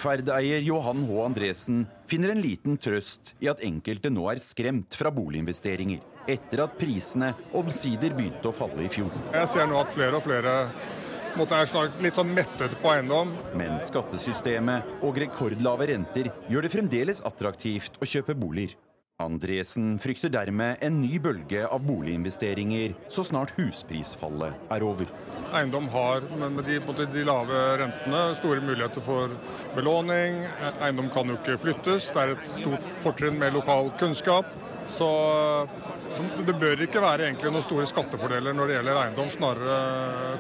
Ferd-eier Johan H. Andresen finner en liten trøst i at enkelte nå er skremt fra boliginvesteringer, etter at prisene omsider begynte å falle i fjor. Jeg ser nå at flere og flere måte er litt sånn mettet på eiendom. Men skattesystemet og rekordlave renter gjør det fremdeles attraktivt å kjøpe boliger. Andresen frykter dermed en ny bølge av boliginvesteringer så snart husprisfallet er over. Eiendom har med de, de, lave rentene store muligheter for belåning. Eiendom kan jo ikke flyttes. Det er et stort fortrinn med lokal kunnskap. Så, det bør ikke være egentlig noen store skattefordeler når det gjelder eiendom, snarere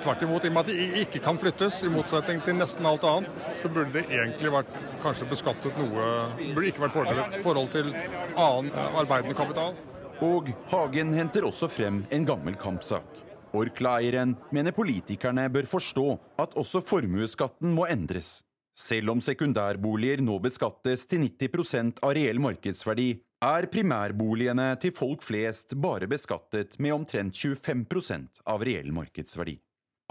tvert imot. I og med at de ikke kan flyttes, i motsetning til nesten alt annet, så burde det egentlig vært kanskje beskattet noe Burde ikke vært fordeler forhold til annen arbeidende kapital. Og Hagen henter også frem en gammel kampsak. Orkla-eieren mener politikerne bør forstå at også formuesskatten må endres. Selv om sekundærboliger nå beskattes til 90% av reell markedsverdi, er primærboligene til folk flest bare beskattet med omtrent 25% av reell markedsverdi.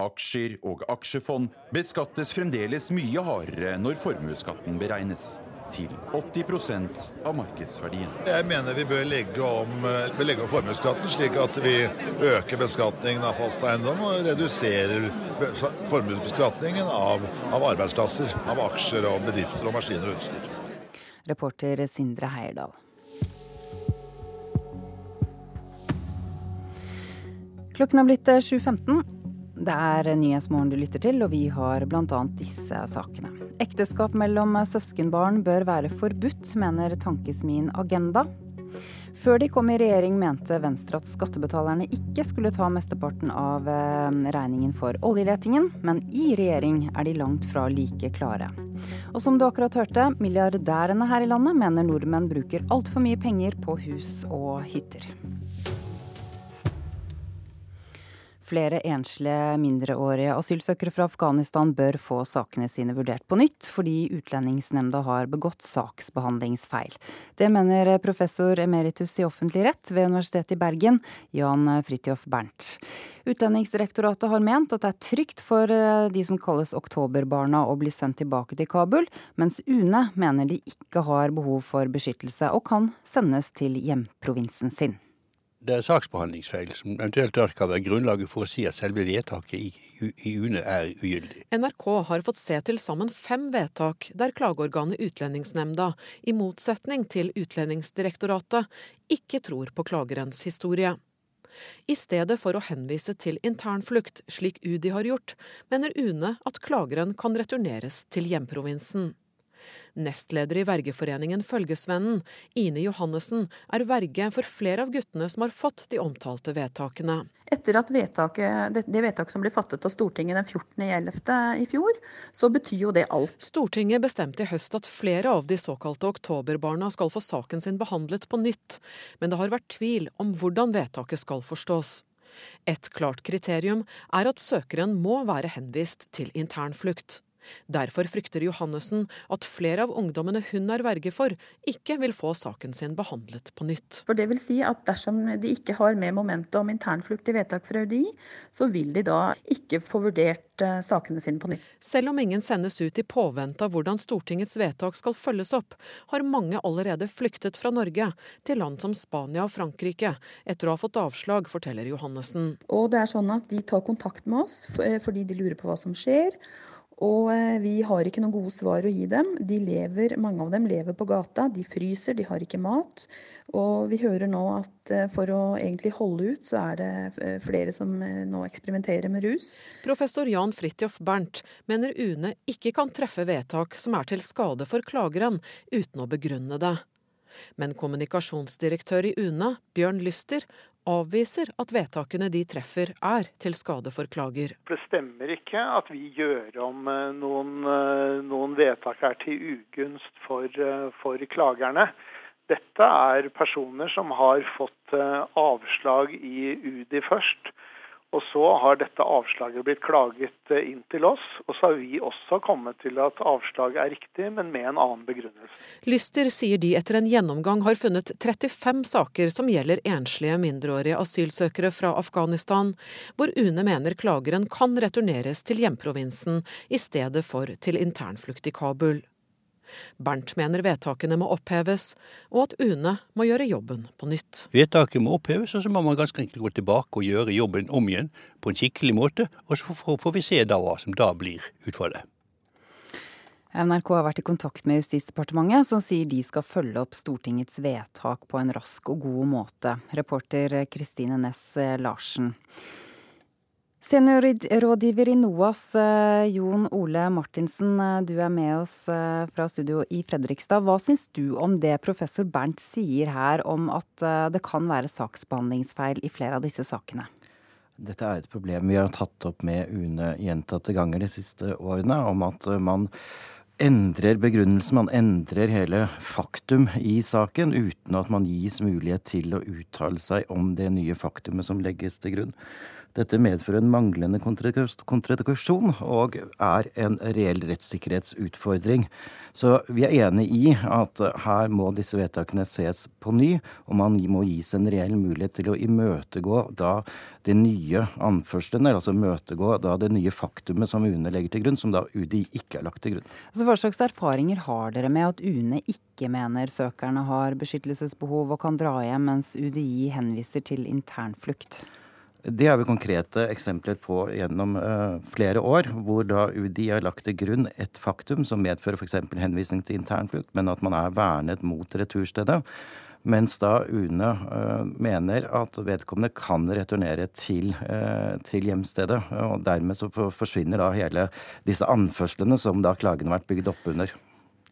Aksjer og aksjefond beskattes fremdeles mye hardere når formuesskatten beregnes, til 80% av markedsverdien. Jeg mener vi bør legge om, bør legge om formuesskatten, slik at vi øker beskatningen av fast eiendom og reduserer formuesbeskatningen av, av arbeidsplasser, av aksjer og bedrifter og maskiner og utstyr. Reporter Sindre Heierdal. Klokken er blitt 7.15. Eh, det er Nyhetsmorgen du lytter til, og vi har bl.a. disse sakene. Ekteskap mellom søskenbarn bør være forbudt, mener tankesmien Agenda. Før de kom i regjering mente Venstre at skattebetalerne ikke skulle ta mesteparten av eh, regningen for oljeletingen, men i regjering er de langt fra like klare. Og som du akkurat hørte, milliardærene her i landet mener nordmenn bruker altfor mye penger på hus og hytter. Flere enslige mindreårige asylsøkere fra Afghanistan bør få sakene sine vurdert på nytt, fordi Utlendingsnemnda har begått saksbehandlingsfeil. Det mener professor emeritus i offentlig rett ved Universitetet i Bergen, Jan Fridtjof Bernt. Utlendingsdirektoratet har ment at det er trygt for eh, de som kalles oktoberbarna å bli sendt tilbake til Kabul, mens UNE mener de ikke har behov for beskyttelse og kan sendes til hjemprovinsen sin det er saksbehandlingsfeil som eventuelt kan være grunnlaget for å si at selve vedtaket i, UNE er ugyldig. NRK har fått se til sammen fem vedtak der klageorganet Utlendingsnemnda, i motsetning til Utlendingsdirektoratet, ikke tror på klagerens historie. I stedet for å henvise til internflukt, slik UDI har gjort, mener UNE at klageren kan returneres til hjemprovinsen. Nestleder i vergeforeningen Følgesvennen, Ine Johannessen, er verge for flere av guttene som har fått de omtalte vedtakene. Etter at vedtaket, det, det vedtaket som ble fattet av Stortinget den 14.11. i fjor, så betyr jo det alt. Stortinget bestemte i høst at flere av de såkalte oktoberbarna skal få saken sin behandlet på nytt, men det har vært tvil om hvordan vedtaket skal forstås. Et klart kriterium er at søkeren må være henvist til internflukt. Derfor frykter Johannessen at flere av ungdommene hun er verge for, ikke vil få saken sin behandlet på nytt. For det vil si at dersom de ikke har med momentet om internflukt i vedtak fra UDI, så vil de da ikke få vurdert eh, sakene sine på nytt. Selv om ingen sendes ut i påvente av hvordan Stortingets vedtak skal følges opp, har mange allerede flyktet fra Norge til land som Spania og Frankrike etter å ha fått avslag, forteller Johannessen. Og det er sånn at de tar kontakt med oss fordi de lurer på hva som skjer. Og eh, vi har ikke noen gode svar å gi dem. De lever, mange av dem lever på gata, de fryser, de har ikke mat. Og vi hører nå at eh, for å egentlig holde ut, så er det eh, flere som nå eksperimenterer med rus. Professor Jan Fridtjof Bernt mener UNE ikke kan treffe vedtak som er til skade for klageren, uten å begrunne det. Men kommunikasjonsdirektør i UNE, Bjørn Lyster, avviser at vedtakene de treffer er til skade for klager. Det stemmer ikke at vi gjør om eh, noen, eh, noen vedtak er til ugunst for, eh, for, klagerne. Dette er personer som har fått avslag i UDI først og så har dette avslaget blitt klaget eh, inn til oss, og så har vi også kommet til at avslaget er riktig, men med en annen begrunnelse. Lyster sier de etter en gjennomgang har funnet 35 saker som gjelder enslige mindreårige asylsøkere fra Afghanistan, hvor UNE mener klageren kan returneres til hjemprovinsen i stedet for til internflukt i Kabul. Bernt mener vedtakene må oppheves, og at UNE må gjøre jobben på nytt. Vedtaket må oppheves, og så må man ganske enkelt gå tilbake og gjøre jobben om igjen på en skikkelig måte. Og så får vi se da hva som da blir utfallet. NRK har vært i kontakt med Justisdepartementet, som sier de skal følge opp Stortingets vedtak på en rask og god måte. Reporter Kristine Næss Larsen. Seniorrådgiver i NOAS, eh, Jon Ole Martinsen, eh, du er med oss eh, fra studio i Fredrikstad. Hva syns du om det professor Bernt sier her om at det kan være saksbehandlingsfeil i flere av disse sakene? Dette er et problem vi har tatt opp med UNE gjentatte ganger de siste årene, om at man endrer begrunnelsen, man endrer hele faktum i saken uten at man gis mulighet til å uttale seg om det nye faktumet som legges til grunn. Dette medfører en manglende kontradikasjon og er en reell rettssikkerhetsutfordring. Så vi er enig i at her må disse vedtakene ses på ny, og man må gis en reell mulighet til å imøtegå da det nye anførslene, altså møtegå da det nye faktumet som UNE legger til grunn, som da UDI ikke har lagt til grunn. Altså, hva slags erfaringer har dere med at UNE ikke mener søkerne har beskyttelsesbehov og kan dra hjem, mens UDI henviser til internflukt? Det er vi konkrete eksempler på gjennom uh, flere år, hvor da UDI har lagt til grunn et faktum som medfører f.eks. henvisning til internflukt, men at man er vernet mot returstedet. Mens da UNE uh, mener at vedkommende kan returnere til, uh, til, hjemstedet. Og dermed så forsvinner da hele disse anførslene som da klagen har vært bygd opp under.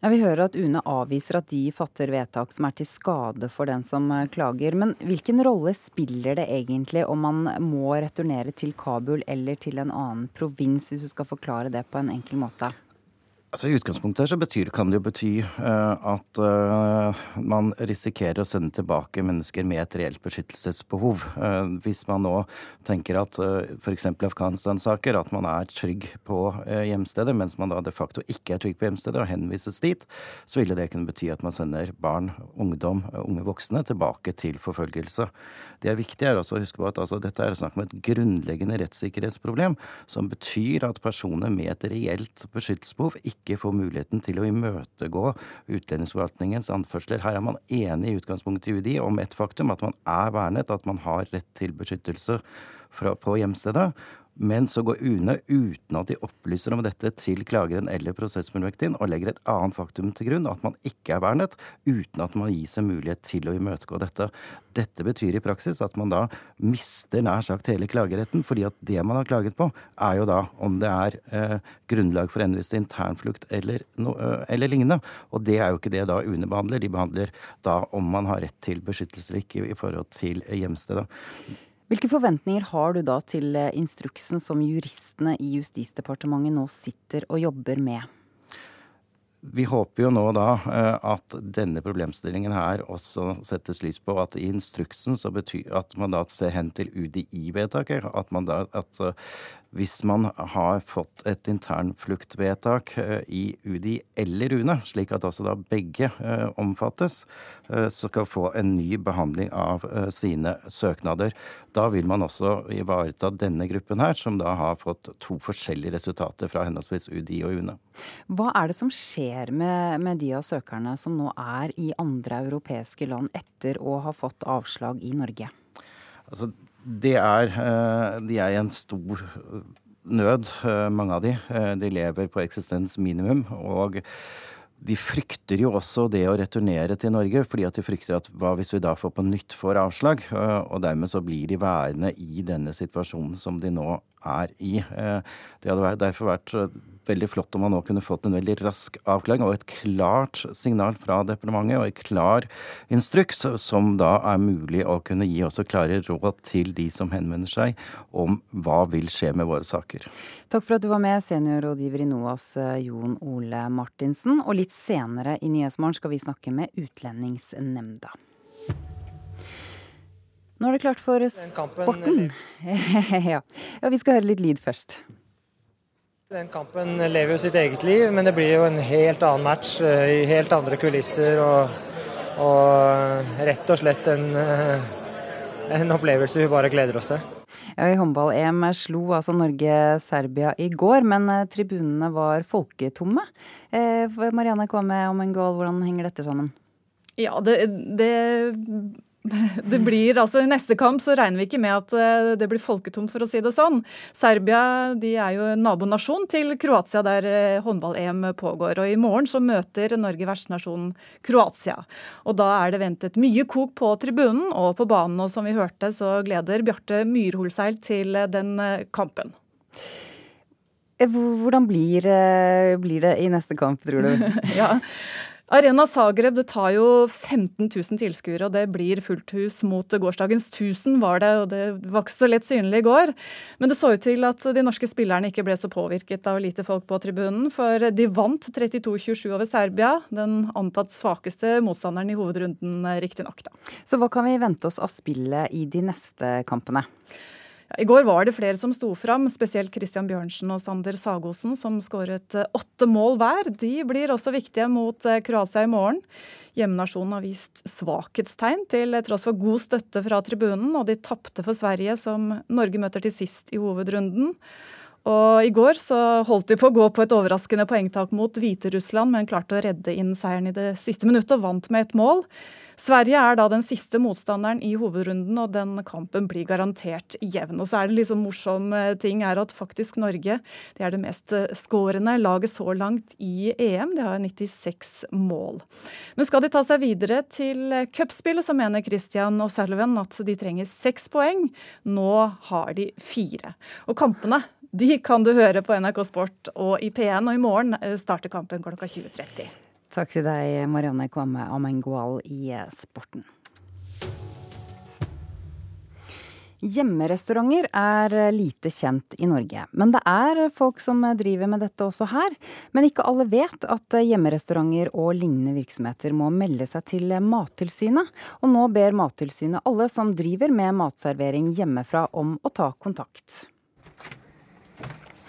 Ja, Vi hører at UNE avviser at de fatter vedtak som er til skade for den som eh, klager. Men hvilken rolle spiller det egentlig om man må returnere til Kabul eller til en annen provins, hvis du skal forklare det på en enkel måte? Altså I utgangspunktet så betyr, kan det jo bety uh, at uh, man risikerer å sende tilbake mennesker med et reelt beskyttelsesbehov. Uh, hvis man nå tenker at uh, f.eks. Afghanistan-saker, at man er trygg på hjemstedet, mens man da de facto ikke er trygg på hjemstedet og henvises dit, så ville det kunne bety at man sender barn, ungdom, unge voksne tilbake til forfølgelse. Det er viktig er også å huske på at altså, dette er snakk om et grunnleggende rettssikkerhetsproblem, som betyr at personer med et reelt beskyttelsesbehov ikke ikke får muligheten til å imøtegå utlendingsforvaltningens anførsler. Her er man enig i utgangspunktet i UDI om et faktum, at man er vernet, at man har rett til beskyttelse fra, på hjemstedet. Men så går UNE uten at de opplyser om dette til klageren eller prosessfullmektigen, og legger et annet faktum til grunn, at man ikke er vernet, uten at man gis en mulighet til å imøtegå dette. Dette betyr i praksis at man da mister nær sagt hele klageretten, fordi at det man har klaget på, er jo da om det er eh, grunnlag for henvist internflukt eller, no, eh, eller, lignende. Og det er jo ikke det da UNE behandler. De behandler da om man har rett til beskyttelse eller ikke i forhold til hjemstedet. Hvilke forventninger har du da til eh, instruksen som juristene i Justisdepartementet nå sitter og jobber med? Vi håper jo nå da eh, at denne problemstillingen her også settes lys på. At i instruksen så betyr at man da ser hen til UDI-vedtaket. At man da at hvis man har fått et internfluktvedtak eh, i UDI eller UNE, slik at også da begge eh, omfattes, så skal få en ny behandling av sine søknader. Da vil man også ivareta denne gruppen her, som da har fått to forskjellige resultater fra henholdsvis UDI og UNE. Hva er det som skjer med, med de av søkerne som nå er i andre europeiske land etter å ha fått avslag i Norge? Altså, det er, eh, de er i en stor nød, eh, mange av de. Eh, de lever på eksistensminimum. Og de frykter jo også det å returnere til Norge, fordi at de frykter at hva hvis vi da får på nytt får avslag? Og dermed så blir de værende i denne situasjonen som de nå er i. Det hadde derfor vært veldig flott om man nå kunne fått en veldig rask avklaring og et klart signal fra departementet og en klar instruks som da er mulig å kunne gi også klare råd til de som henvender seg om hva vil skje med våre saker. Takk for at du var med, seniorrådgiver i NOAS Jon Ole Martinsen. Og litt senere i Nyhetsmorgen skal vi snakke med Utlendingsnemnda. Nå er det klart for sporten. ja. (laughs) ja, vi skal høre litt lyd først. Den kampen lever jo sitt eget liv, men det blir jo en helt annen match eh, i helt andre kulisser. Og, og rett og slett en, eh, en, opplevelse vi bare gleder oss til. Ja, I håndball-EM slo altså Norge Serbia i går, men eh, tribunene var folketomme. Eh, Marianne Kvame Omengål, hvordan henger dette sammen? Ja, det, det (laughs) det blir, altså I neste kamp så regner vi ikke med at eh, det blir folketomt, for å si det sånn. Serbia de er jo nabonasjon til Kroatia, der eh, håndball-EM pågår. og I morgen så møter Norge vertsnasjonen Kroatia. Og Da er det ventet mye kok på tribunen og på banen. og Som vi hørte, så gleder Bjarte Myrholseil til den eh, kampen. Hvordan blir, blir, det i neste kamp, tror du? (laughs) ja, Arena Zagreb det tar jo 15 000 tilskuere, og det blir fullt hus mot gårsdagens 1000 var det. og Det var ikke så lett synlig i går. Men det så ut til at de norske spillerne ikke ble så påvirket av lite folk på tribunen, for de vant 32-27 over Serbia, den antatt svakeste motstanderen i hovedrunden, riktignok. Så hva kan vi vente oss av spillet i de neste kampene? I går var det flere som sto fram, spesielt Christian Bjørnsen og Sander Sagosen, som skåret åtte mål hver. De blir også viktige mot eh, Kroatia i morgen. Hjemmenasjonen har vist svakhetstegn til tross for god støtte fra tribunen, og de tapte for Sverige, som Norge møter til sist i hovedrunden. Og I går så holdt de på å gå på et overraskende poengtak mot Hviterussland, men klarte å redde inn seieren i det siste minuttet og vant med et mål. Sverige er da den siste motstanderen i hovedrunden, og den kampen blir garantert jevn. Og så er det liksom morsom eh, ting er at faktisk Norge det er det mest eh, skårende laget så langt i EM. De har 96 mål. Men skal de ta seg videre til cupspillet, så mener Christian og Salven at de trenger seks poeng. Nå har de fire. Og kampene de kan du høre på NRK Sport og i P1, og i morgen eh, starter kampen klokka 20.30. Takk til deg, Marianne Kvamme Amengual i Sporten. Hjemmerestauranter er lite kjent i Norge, men det er folk som driver med dette også her. Men ikke alle vet at hjemmerestauranter og lignende virksomheter må melde seg til Mattilsynet. Og nå ber Mattilsynet alle som driver med matservering hjemmefra om å ta kontakt.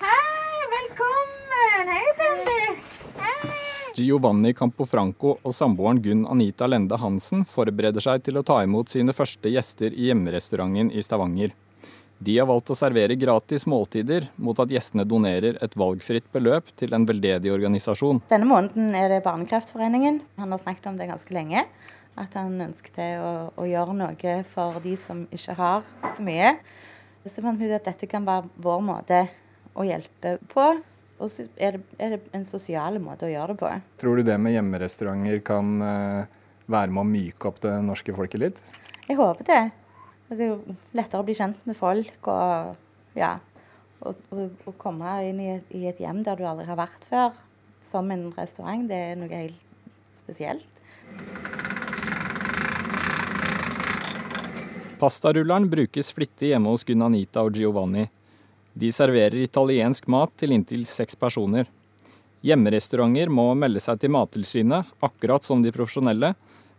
Hei, velkommen! Hei. Giovanni Campofranco og samboeren Gunn Anita Lende Hansen forbereder seg til å ta imot sine første gjester i hjemmerestauranten i Stavanger. De har valgt å servere gratis måltider mot at gjestene donerer et valgfritt beløp til en veldedig organisasjon. Denne måneden er det Barnekreftforeningen. Han har snakket om det ganske lenge. At han ønsket å, å gjøre noe for de som ikke har så mye. Så fant vi ut at dette kan være vår måte å hjelpe på. Og så er det, er det en sosial måte å gjøre det på. Tror du det med hjemmerestauranter kan eh, være med å myke opp det norske folket litt? Jeg håper det. Altså, det er jo lettere å bli kjent med folk og ja. Og komme inn i et, i et, hjem der du aldri har vært før, som en restaurant, det er noe helt spesielt. Pastarulleren brukes flittig hjemme hos Gunn Anita og Giovanni. De serverer italiensk mat til inntil seks personer. Hjemmerestauranter må melde seg til Mattilsynet, akkurat som de profesjonelle,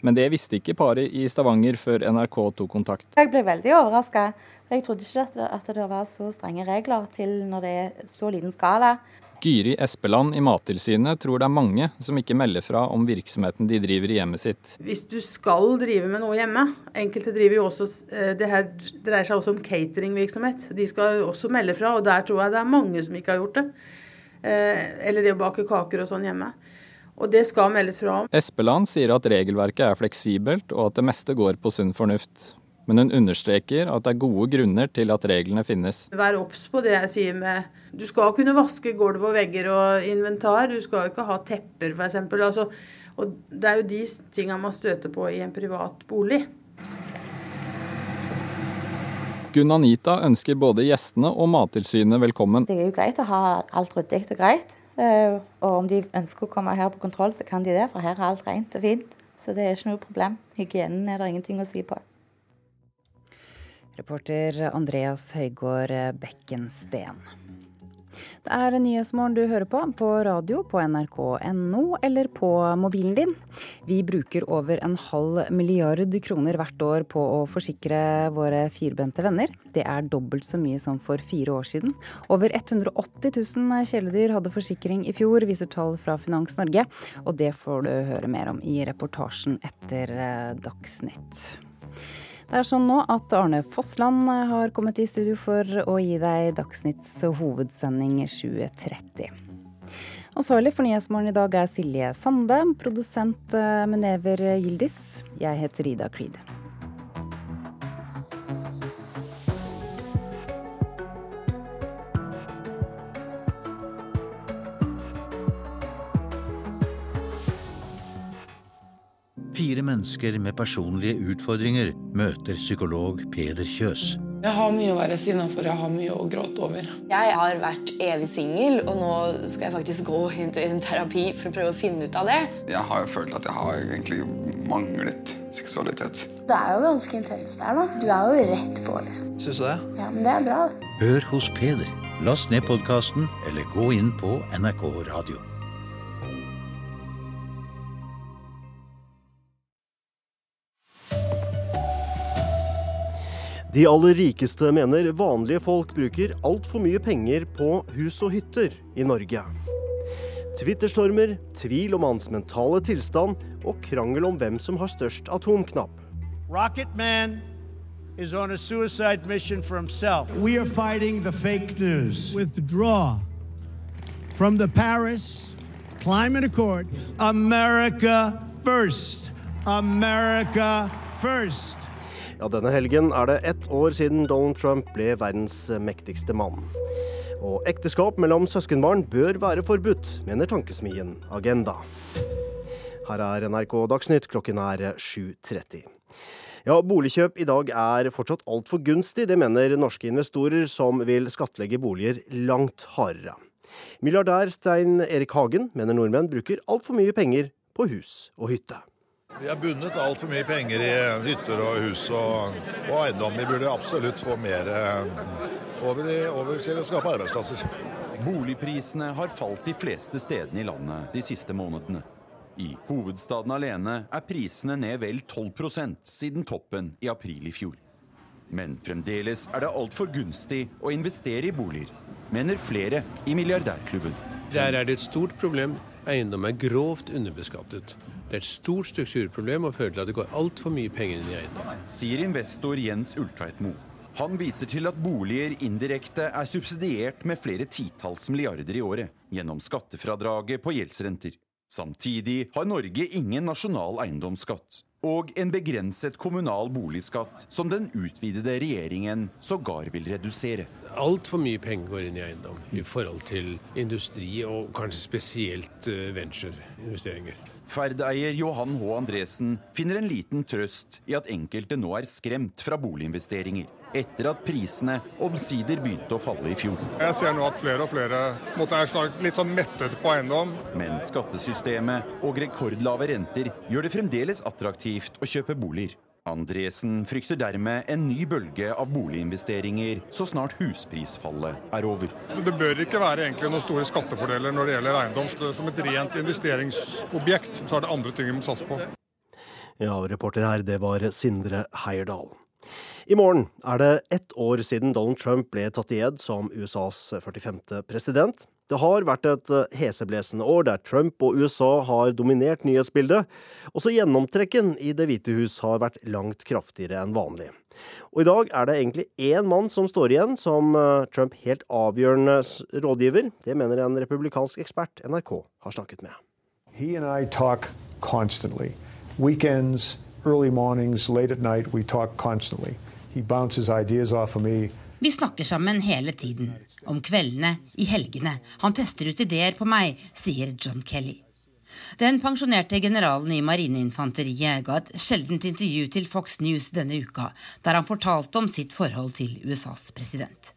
men det visste ikke paret i Stavanger før NRK tok kontakt. Jeg ble veldig overraska. Jeg trodde ikke at det, var så strenge regler til når det er så liten skala. Gyri Espeland i Mattilsynet tror det er mange som ikke melder fra om virksomheten de driver i hjemmet sitt. Hvis du skal drive med noe hjemme, enkelte driver jo også eh, Det her dreier seg også om cateringvirksomhet. De skal også melde fra, og der tror jeg det er mange som ikke har gjort det. Eh, eller det å bake kaker og sånn hjemme. Og det skal meldes fra om. Espeland sier at regelverket er fleksibelt, og at det meste går på sunn fornuft. Men hun understreker at det er gode grunner til at reglene finnes. Vær obs på det jeg sier med Du skal kunne vaske gulv og vegger og inventar. Du skal ikke ha tepper, f.eks. Altså, og det er jo de tinga man støter på i en privat bolig. Gunn Anita ønsker både gjestene og Mattilsynet velkommen. Det er jo greit å ha alt ryddig og greit. Eh, og om de ønsker å komme her på kontroll, så kan de det, for her er alt rent og fint. Så det er ikke noe problem. Hygienen er det ingenting å si på. Reporter Andreas Høygård Bekkensten. Det er Nyhetsmorgen du hører på, på radio, på nrk.no eller på mobilen din. Vi bruker over en halv milliard kroner hvert år på å forsikre våre firbente venner. Det er dobbelt så mye som for fire år siden. Over 180 000 kjæledyr hadde forsikring i fjor, viser tall fra Finans Norge. Og det får du høre mer om i reportasjen etter eh, Dagsnytt. Det er sånn nå at Arne Fossland har kommet i studio for å gi deg Dagsnytts hovedsending 2030. Ansvarlig for Nyhetsmorgen i dag er Silje Sande, produsent eh, Munever Gildis. Jeg heter Ida Creed. Fire mennesker med personlige utfordringer møter psykolog Peder Kjøs. Jeg har mye å være sinna for, jeg har mye å gråte over. Jeg har vært evig singel, og nå skal jeg faktisk gå inn i en terapi for å prøve å finne ut av det. Jeg har jo følt at jeg har egentlig manglet seksualitet. Det er jo ganske intenst der, da. Du er jo rett på, liksom. Syns du det? Ja, men det er bra. Hør hos Peder. Last ned podkasten, eller gå inn på NRK Radio. De aller rikeste mener vanlige folk bruker altfor mye penger på hus og hytter i Norge. Twitterstormer, tvil om hans mentale tilstand og krangel om hvem som har størst atomknapp. Rocketman is on a suicide mission for himself. We are fighting the fake news. Withdraw from the Paris Climate Accord. America first. America first. Ja, denne helgen er det ett år siden Donald Trump ble verdens mektigste mann. Og ekteskap mellom søskenbarn bør være forbudt, mener tankesmien Agenda. Her er NRK Dagsnytt, klokken er 7.30. Ja, Boligkjøp i dag er fortsatt altfor gunstig, det mener norske investorer som vil skattlegge boliger langt hardere. Milliardær Stein Erik Hagen mener nordmenn bruker altfor mye penger på hus og hytte. Vi har bundet altfor mye penger i hytter og hus og, og eiendom. Vi burde absolutt få mer eh, over, i, over til å skape arbeidsplasser. Boligprisene har falt de fleste stedene i landet de siste månedene. I hovedstaden alene er prisene ned vel 12% siden toppen i april i fjor. Men fremdeles er det altfor gunstig å investere i boliger, mener flere i milliardærklubben. Der er det et stort problem. Eiendom er grovt underbeskattet. Det er et stort strukturproblem og fører til at det går altfor mye penger inn i eiendom. Sier investor Jens Ultveitmo. Han viser til at boliger indirekte er subsidiert med flere titalls milliarder i året gjennom skattefradraget på gjeldsrenter. Samtidig har Norge ingen nasjonal eiendomsskatt. og en begrenset kommunal boligskatt, som den utvidede regjeringen sågar vil redusere. Altfor mye penger går inn i eiendom i forhold til industri, og kanskje spesielt eh, ventureinvesteringer. Ferd-eier Johan H. Andresen finner en liten trøst i at enkelte nå er skremt fra boliginvesteringer, etter at prisene omsider begynte å falle i fjor. Jeg ser nå at flere og flere måtte er litt sånn mettet på eiendom. Men skattesystemet og rekordlave renter gjør det fremdeles attraktivt å kjøpe boliger. Andresen frykter dermed en ny bølge av boliginvesteringer så snart husprisfallet er over. Det bør ikke være egentlig noen store skattefordeler når det gjelder eiendom. Som et rent investeringsobjekt så er det andre ting vi må satse på. Ja, reporter her, det var Sindre Heierdal. I morgen er det ett år siden Donald Trump ble tatt i ed som USAs 45. president. Det har vært et eh, heseblesende år der Trump og USA har dominert nyhetsbildet. Også gjennomtrekken i Det hvite hus har vært langt kraftigere enn vanlig. Og i dag er det egentlig én mann som står igjen som eh, Trump helt avgjørende rådgiver. Det mener en republikansk ekspert NRK har snakket med. He and I talk constantly. Weekends, early mornings, late at night, we talk constantly. He bounces ideas off of me. Vi snakker sammen hele tiden. Om kveldene, i helgene. Han tester ut ideer på meg, sier John Kelly. Den pensjonerte generalen i marineinfanteriet ga et sjeldent intervju til Fox News denne uka, der han fortalte om sitt forhold til USAs president.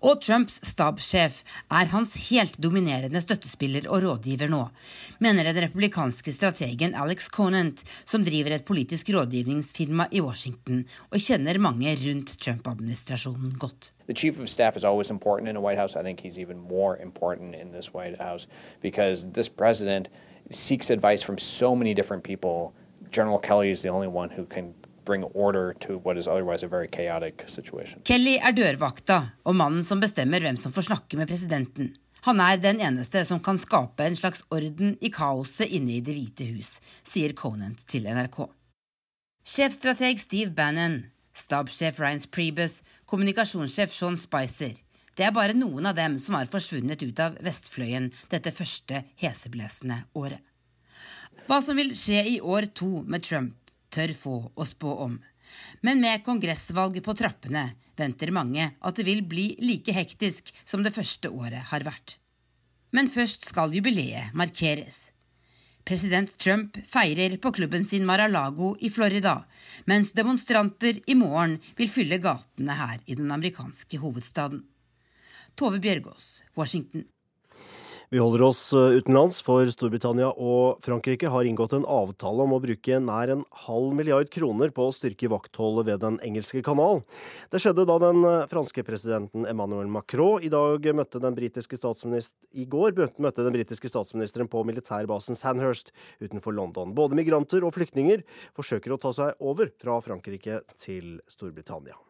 Og Trumps stabssjef er hans helt dominerende støttespiller og rådgiver nå, mener den republikanske strategen Alex Conant, som driver et politisk rådgivningsfirma i Washington og kjenner mange rundt Trump-administrasjonen godt. The chief of staff is always important in a White House. I think he's even more important in this White House because this president seeks advice from so many different people. General Kelly is the only one who can bring order to what is otherwise a very chaotic situation. Kelly er dørvakta og mannen som bestemmer hvem som får snakke med presidenten. Han er den eneste som kan skape en slags orden i kaoset inne i Det hvite hus, sier Conant til NRK. Sjefstrateg Steve Bannon, stabssjef Ryans Prebus, kommunikasjonssjef Sean Spicer. Det er bare noen av dem som har forsvunnet ut av Vestfløyen dette første heseblesende året. Hva som vil skje i år to med Trump, tør få å spå om. Men med kongressvalget på trappene venter mange at det vil bli like hektisk som det første året har vært. Men først skal jubileet markeres. President Trump feirer på klubben sin Mar-a-Lago i Florida, mens demonstranter i morgen vil fylle gatene her i den amerikanske hovedstaden. Tove Bjørgaas, Washington. Vi holder oss eh, utenlands, for Storbritannia og Frankrike har inngått en avtale om å bruke nær en halv milliard kroner på å styrke vaktholdet ved Den engelske kanal. Det skjedde da den eh, franske presidenten Emmanuel Macron i, dag møtte den i går møtte den britiske statsministeren på militærbasen Sandhurst utenfor London. Både migranter og flyktninger forsøker å ta seg over fra Frankrike til Storbritannia.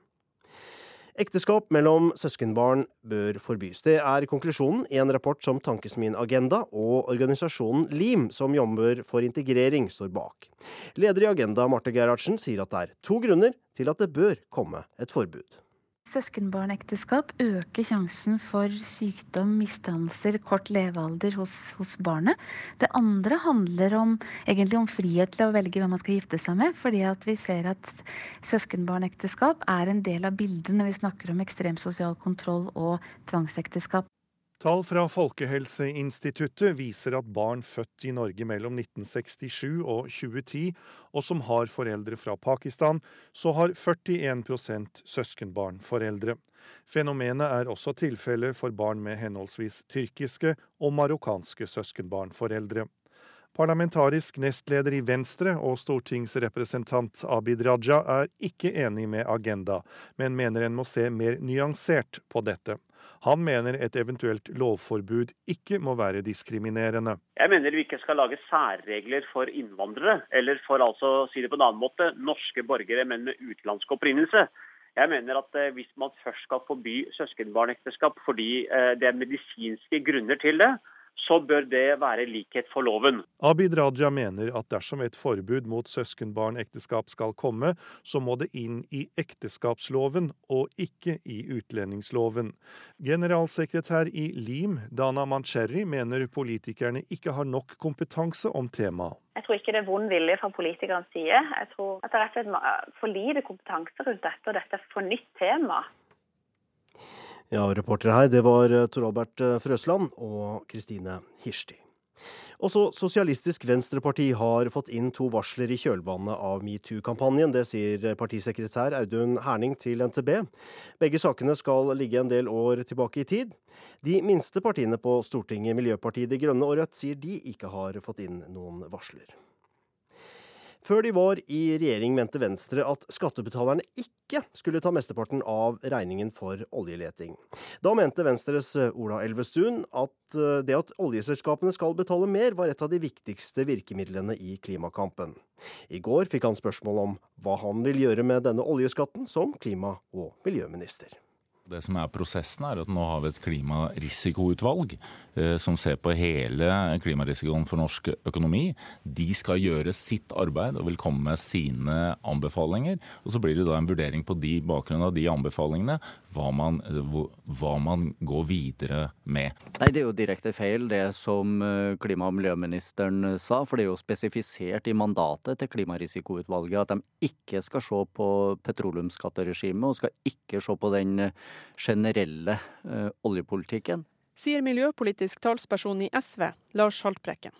Ekteskap mellom søskenbarn bør forbys. Det er konklusjonen i en rapport som Tankesmien Agenda og organisasjonen LIM, som jobber for integrering, står bak. Leder i Agenda, Marte Gerhardsen, sier at det er to grunner til at det bør komme et forbud. Søskenbarnekteskap øker sjansen for sykdom, misdannelser, kort levealder hos, hos, barnet. Det andre handler om, egentlig om frihet til å velge hvem man skal gifte seg med. fordi vi ser at søskenbarnekteskap er en del av bildet når vi snakker om ekstrem sosial kontroll og tvangsekteskap. Tall fra Folkehelseinstituttet viser at barn født i Norge mellom 1967 og 2010, og som har foreldre fra Pakistan, så har 41% søskenbarnforeldre. Fenomenet er også tilfellet for barn med henholdsvis tyrkiske og marokkanske søskenbarnforeldre. Parlamentarisk nestleder i Venstre og stortingsrepresentant Abid Raja er ikke enig med Agenda, men mener en må se mer nyansert på dette. Han mener et eventuelt lovforbud ikke må være diskriminerende. Jeg mener vi ikke skal lage særregler for innvandrere, eller for altså, si det på en annen måte, norske borgere, men med utenlandsk opprinnelse. Jeg mener at eh, Hvis man først skal forby søskenbarnekteskap fordi eh, det er medisinske grunner til det, så bør det være likhet for loven. Abid Raja mener at dersom et forbud mot søskenbarnekteskap skal komme, så må det inn i ekteskapsloven og ikke i utlendingsloven. Generalsekretær i LIM, Dana Mancherry, mener politikerne ikke har nok kompetanse om temaet. Jeg tror ikke det er vond vilje fra politikernes side. Jeg tror at det er rett og slett for lite kompetanse rundt dette, og dette er for nytt tema. Ja, reportere her, det var eh, Tor Albert eh, Frøsland og Kristine Hirsti. Også Sosialistisk Venstreparti har fått inn to varsler i kjølvannet av metoo-kampanjen. Det sier partisekretær Audun Herning til NTB. Begge sakene skal ligge en del år tilbake i tid. De minste partiene på Stortinget, Miljøpartiet De Grønne og Rødt, sier de ikke har fått inn noen varsler. Før de var i regjering, mente Venstre at skattebetalerne ikke skulle ta mesteparten av regningen for oljeleting. Da mente Venstres Ola Elvestuen at eh, det at oljeselskapene skal betale mer, var et av de viktigste virkemidlene i klimakampen. I går fikk han spørsmål om hva han vil gjøre med denne oljeskatten som klima- og miljøminister. Det som er prosessen er at Nå har vi et klimarisikoutvalg eh, som ser på hele klimarisikoen for norsk økonomi. De skal gjøre sitt arbeid og vil komme med sine anbefalinger. og Så blir det da en vurdering på de bakgrunn av de anbefalingene hva man, hva man, går videre med. Nei, Det er jo direkte feil det som eh, klima- og miljøministeren sa. For det er jo spesifisert i mandatet til klimarisikoutvalget at de ikke skal se på petroleumsskatteregimet og skal ikke se på den eh, generelle oljepolitikken. Sier miljøpolitisk talsperson i SV, Lars Haltbrekken.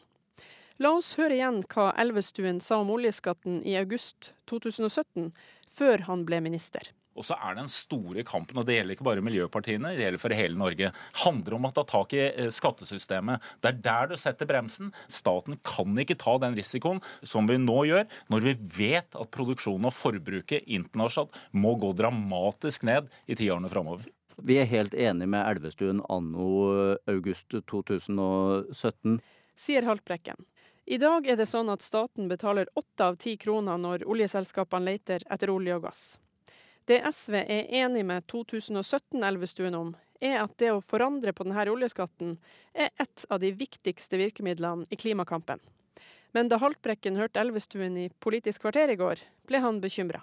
La oss høre igjen hva Elvestuen sa om oljeskatten i august 2017, før han ble minister. Og så er den store kampen, og det gjelder ikke bare miljøpartiene, det gjelder for hele Norge, handler om å ta tak i eh, skattesystemet. Det er der du setter bremsen. Staten kan ikke ta den risikoen som vi nå gjør, når vi vet at produksjonen og forbruket internasjonalt må gå dramatisk ned i tiårene framover. Vi er helt enig med Elvestuen anno august 2017. Sier Haltbrekken. I dag er det sånn at staten betaler åtte av ti kroner når oljeselskapene leter etter olje og gass. Det SV er enig med 2017-Elvestuen om, er at det å forandre på denne oljeskatten er et av de viktigste virkemidlene i klimakampen. Men da Haltbrekken hørte Elvestuen i Politisk kvarter i går, ble han bekymra.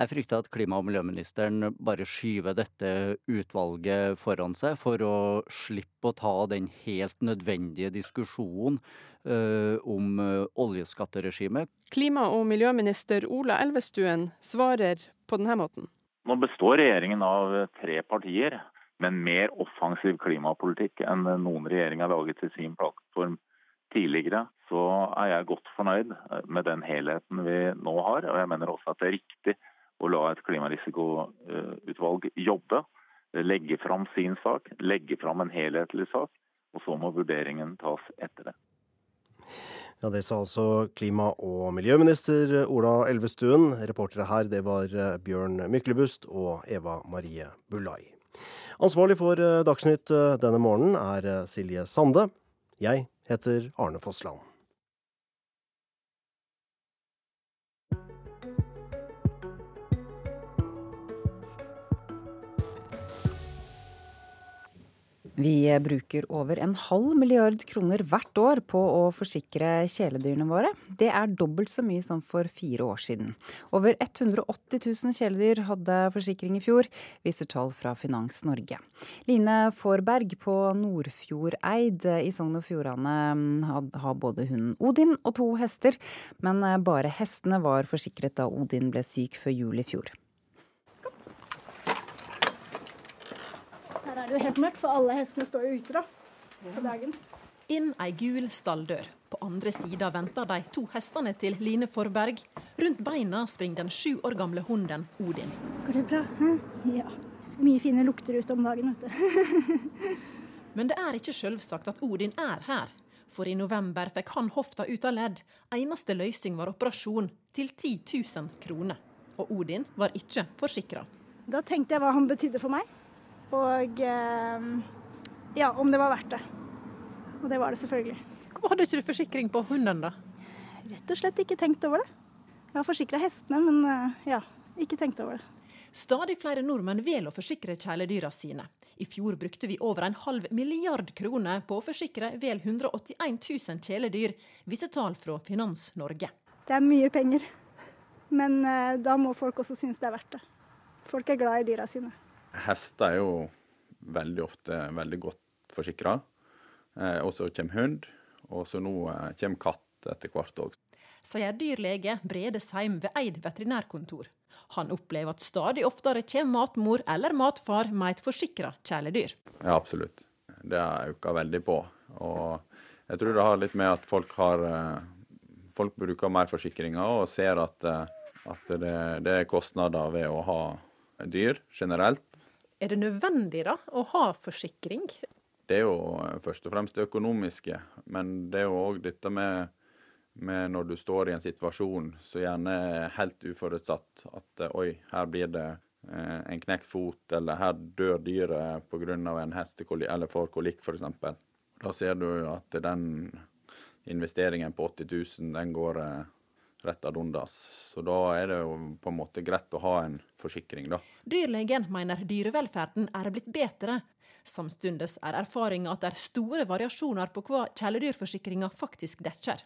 Jeg frykter at klima- og miljøministeren bare skyver dette utvalget foran seg for å slippe å ta den helt nødvendige diskusjonen uh, om uh, oljeskatteregimet. Klima- og miljøminister Ola Elvestuen svarer på denne måten. Nå består regjeringen av tre partier med en mer offensiv klimapolitikk enn noen regjering har laget til sin plattform tidligere. Så er jeg godt fornøyd med den helheten vi nå har. Og jeg mener også at det er riktig å la et klimarisikoutvalg jobbe, legge fram sin sak, legge fram en helhetlig sak, og så må vurderingen tas etter det. Ja, Det sa altså klima- og miljøminister Ola Elvestuen. Reportere her det var Bjørn Myklebust og Eva Marie Bulai. Ansvarlig for Dagsnytt denne morgenen er Silje Sande. Jeg heter Arne Fossland. Vi bruker over en halv milliard kroner hvert år på å forsikre kjæledyrene våre. Det er dobbelt så mye som for fire år siden. Over 180 000 kjæledyr hadde forsikring i fjor, viser tall fra Finans Norge. Line Forberg på Nordfjordeid i Sogn og Fjordane har både hunden Odin og to hester, men bare hestene var forsikret da Odin ble syk før jul i fjor. Her er det jo helt mørkt, for alle hestene står jo ute da, på dagen. Inn ei gul stalldør. På andre sida venter de to hestene til Line Forberg. Rundt beina springer den sju år gamle hunden Odin. Går det bra? Hm? Ja. Mye fine lukter ute om dagen, vet du. (laughs) Men det er ikke selvsagt at Odin er her. For i november fikk han hofta ut av ledd. Eneste løsning var operasjon, til 10 000 kroner. Og Odin var ikke forsikra. Da tenkte jeg hva han betydde for meg. Og ja, om det var verdt det. Og det var det selvfølgelig. Hvorfor hadde ikke du forsikring på hunden, da? Rett og slett ikke tenkt over det. Jeg har forsikra hestene, men ja, ikke tenkt over det. Stadig flere nordmenn velger å forsikre kjæledyra sine. I fjor brukte vi over en halv milliard kroner på å forsikre vel 181 000 kjæledyr, viser tall fra Finans Norge. Det er mye penger, men eh, da må folk også synes det er verdt det. Folk er glad i dyra sine. Hester er jo veldig ofte veldig godt forsikra. Eh, og så kommer hund, og så nå eh, kommer katt etter hvert òg. Sier dyrlege Brede Seim ved Eid veterinærkontor. Han opplever at stadig oftere kommer matmor eller matfar med et forsikra kjæledyr. Ja, absolutt. Det har økt veldig på. Og jeg tror det har litt med at folk har eh, Folk bruker mer forsikringer og ser at, at det, det er kostnader ved å ha dyr generelt. Er det nødvendig da å ha forsikring? Det er jo først og fremst det økonomiske, men det er jo òg dette med med når du står i en situasjon så gjerne helt uforutsatt. At eh, oi, her blir det eh, en knekt fot, eller her dør dyret pga. en hestekolikk, eller får kolikk f.eks. Da ser du at den investeringen på 80 000, den går eh, rett ad undas. Så da er det jo på en måte greit å ha en forsikring, da. Dyrlegen mener dyrevelferden er blitt bedre. Samtidig er erfaringa at det er store variasjoner på hva kjæledyrforsikringa faktisk dekker.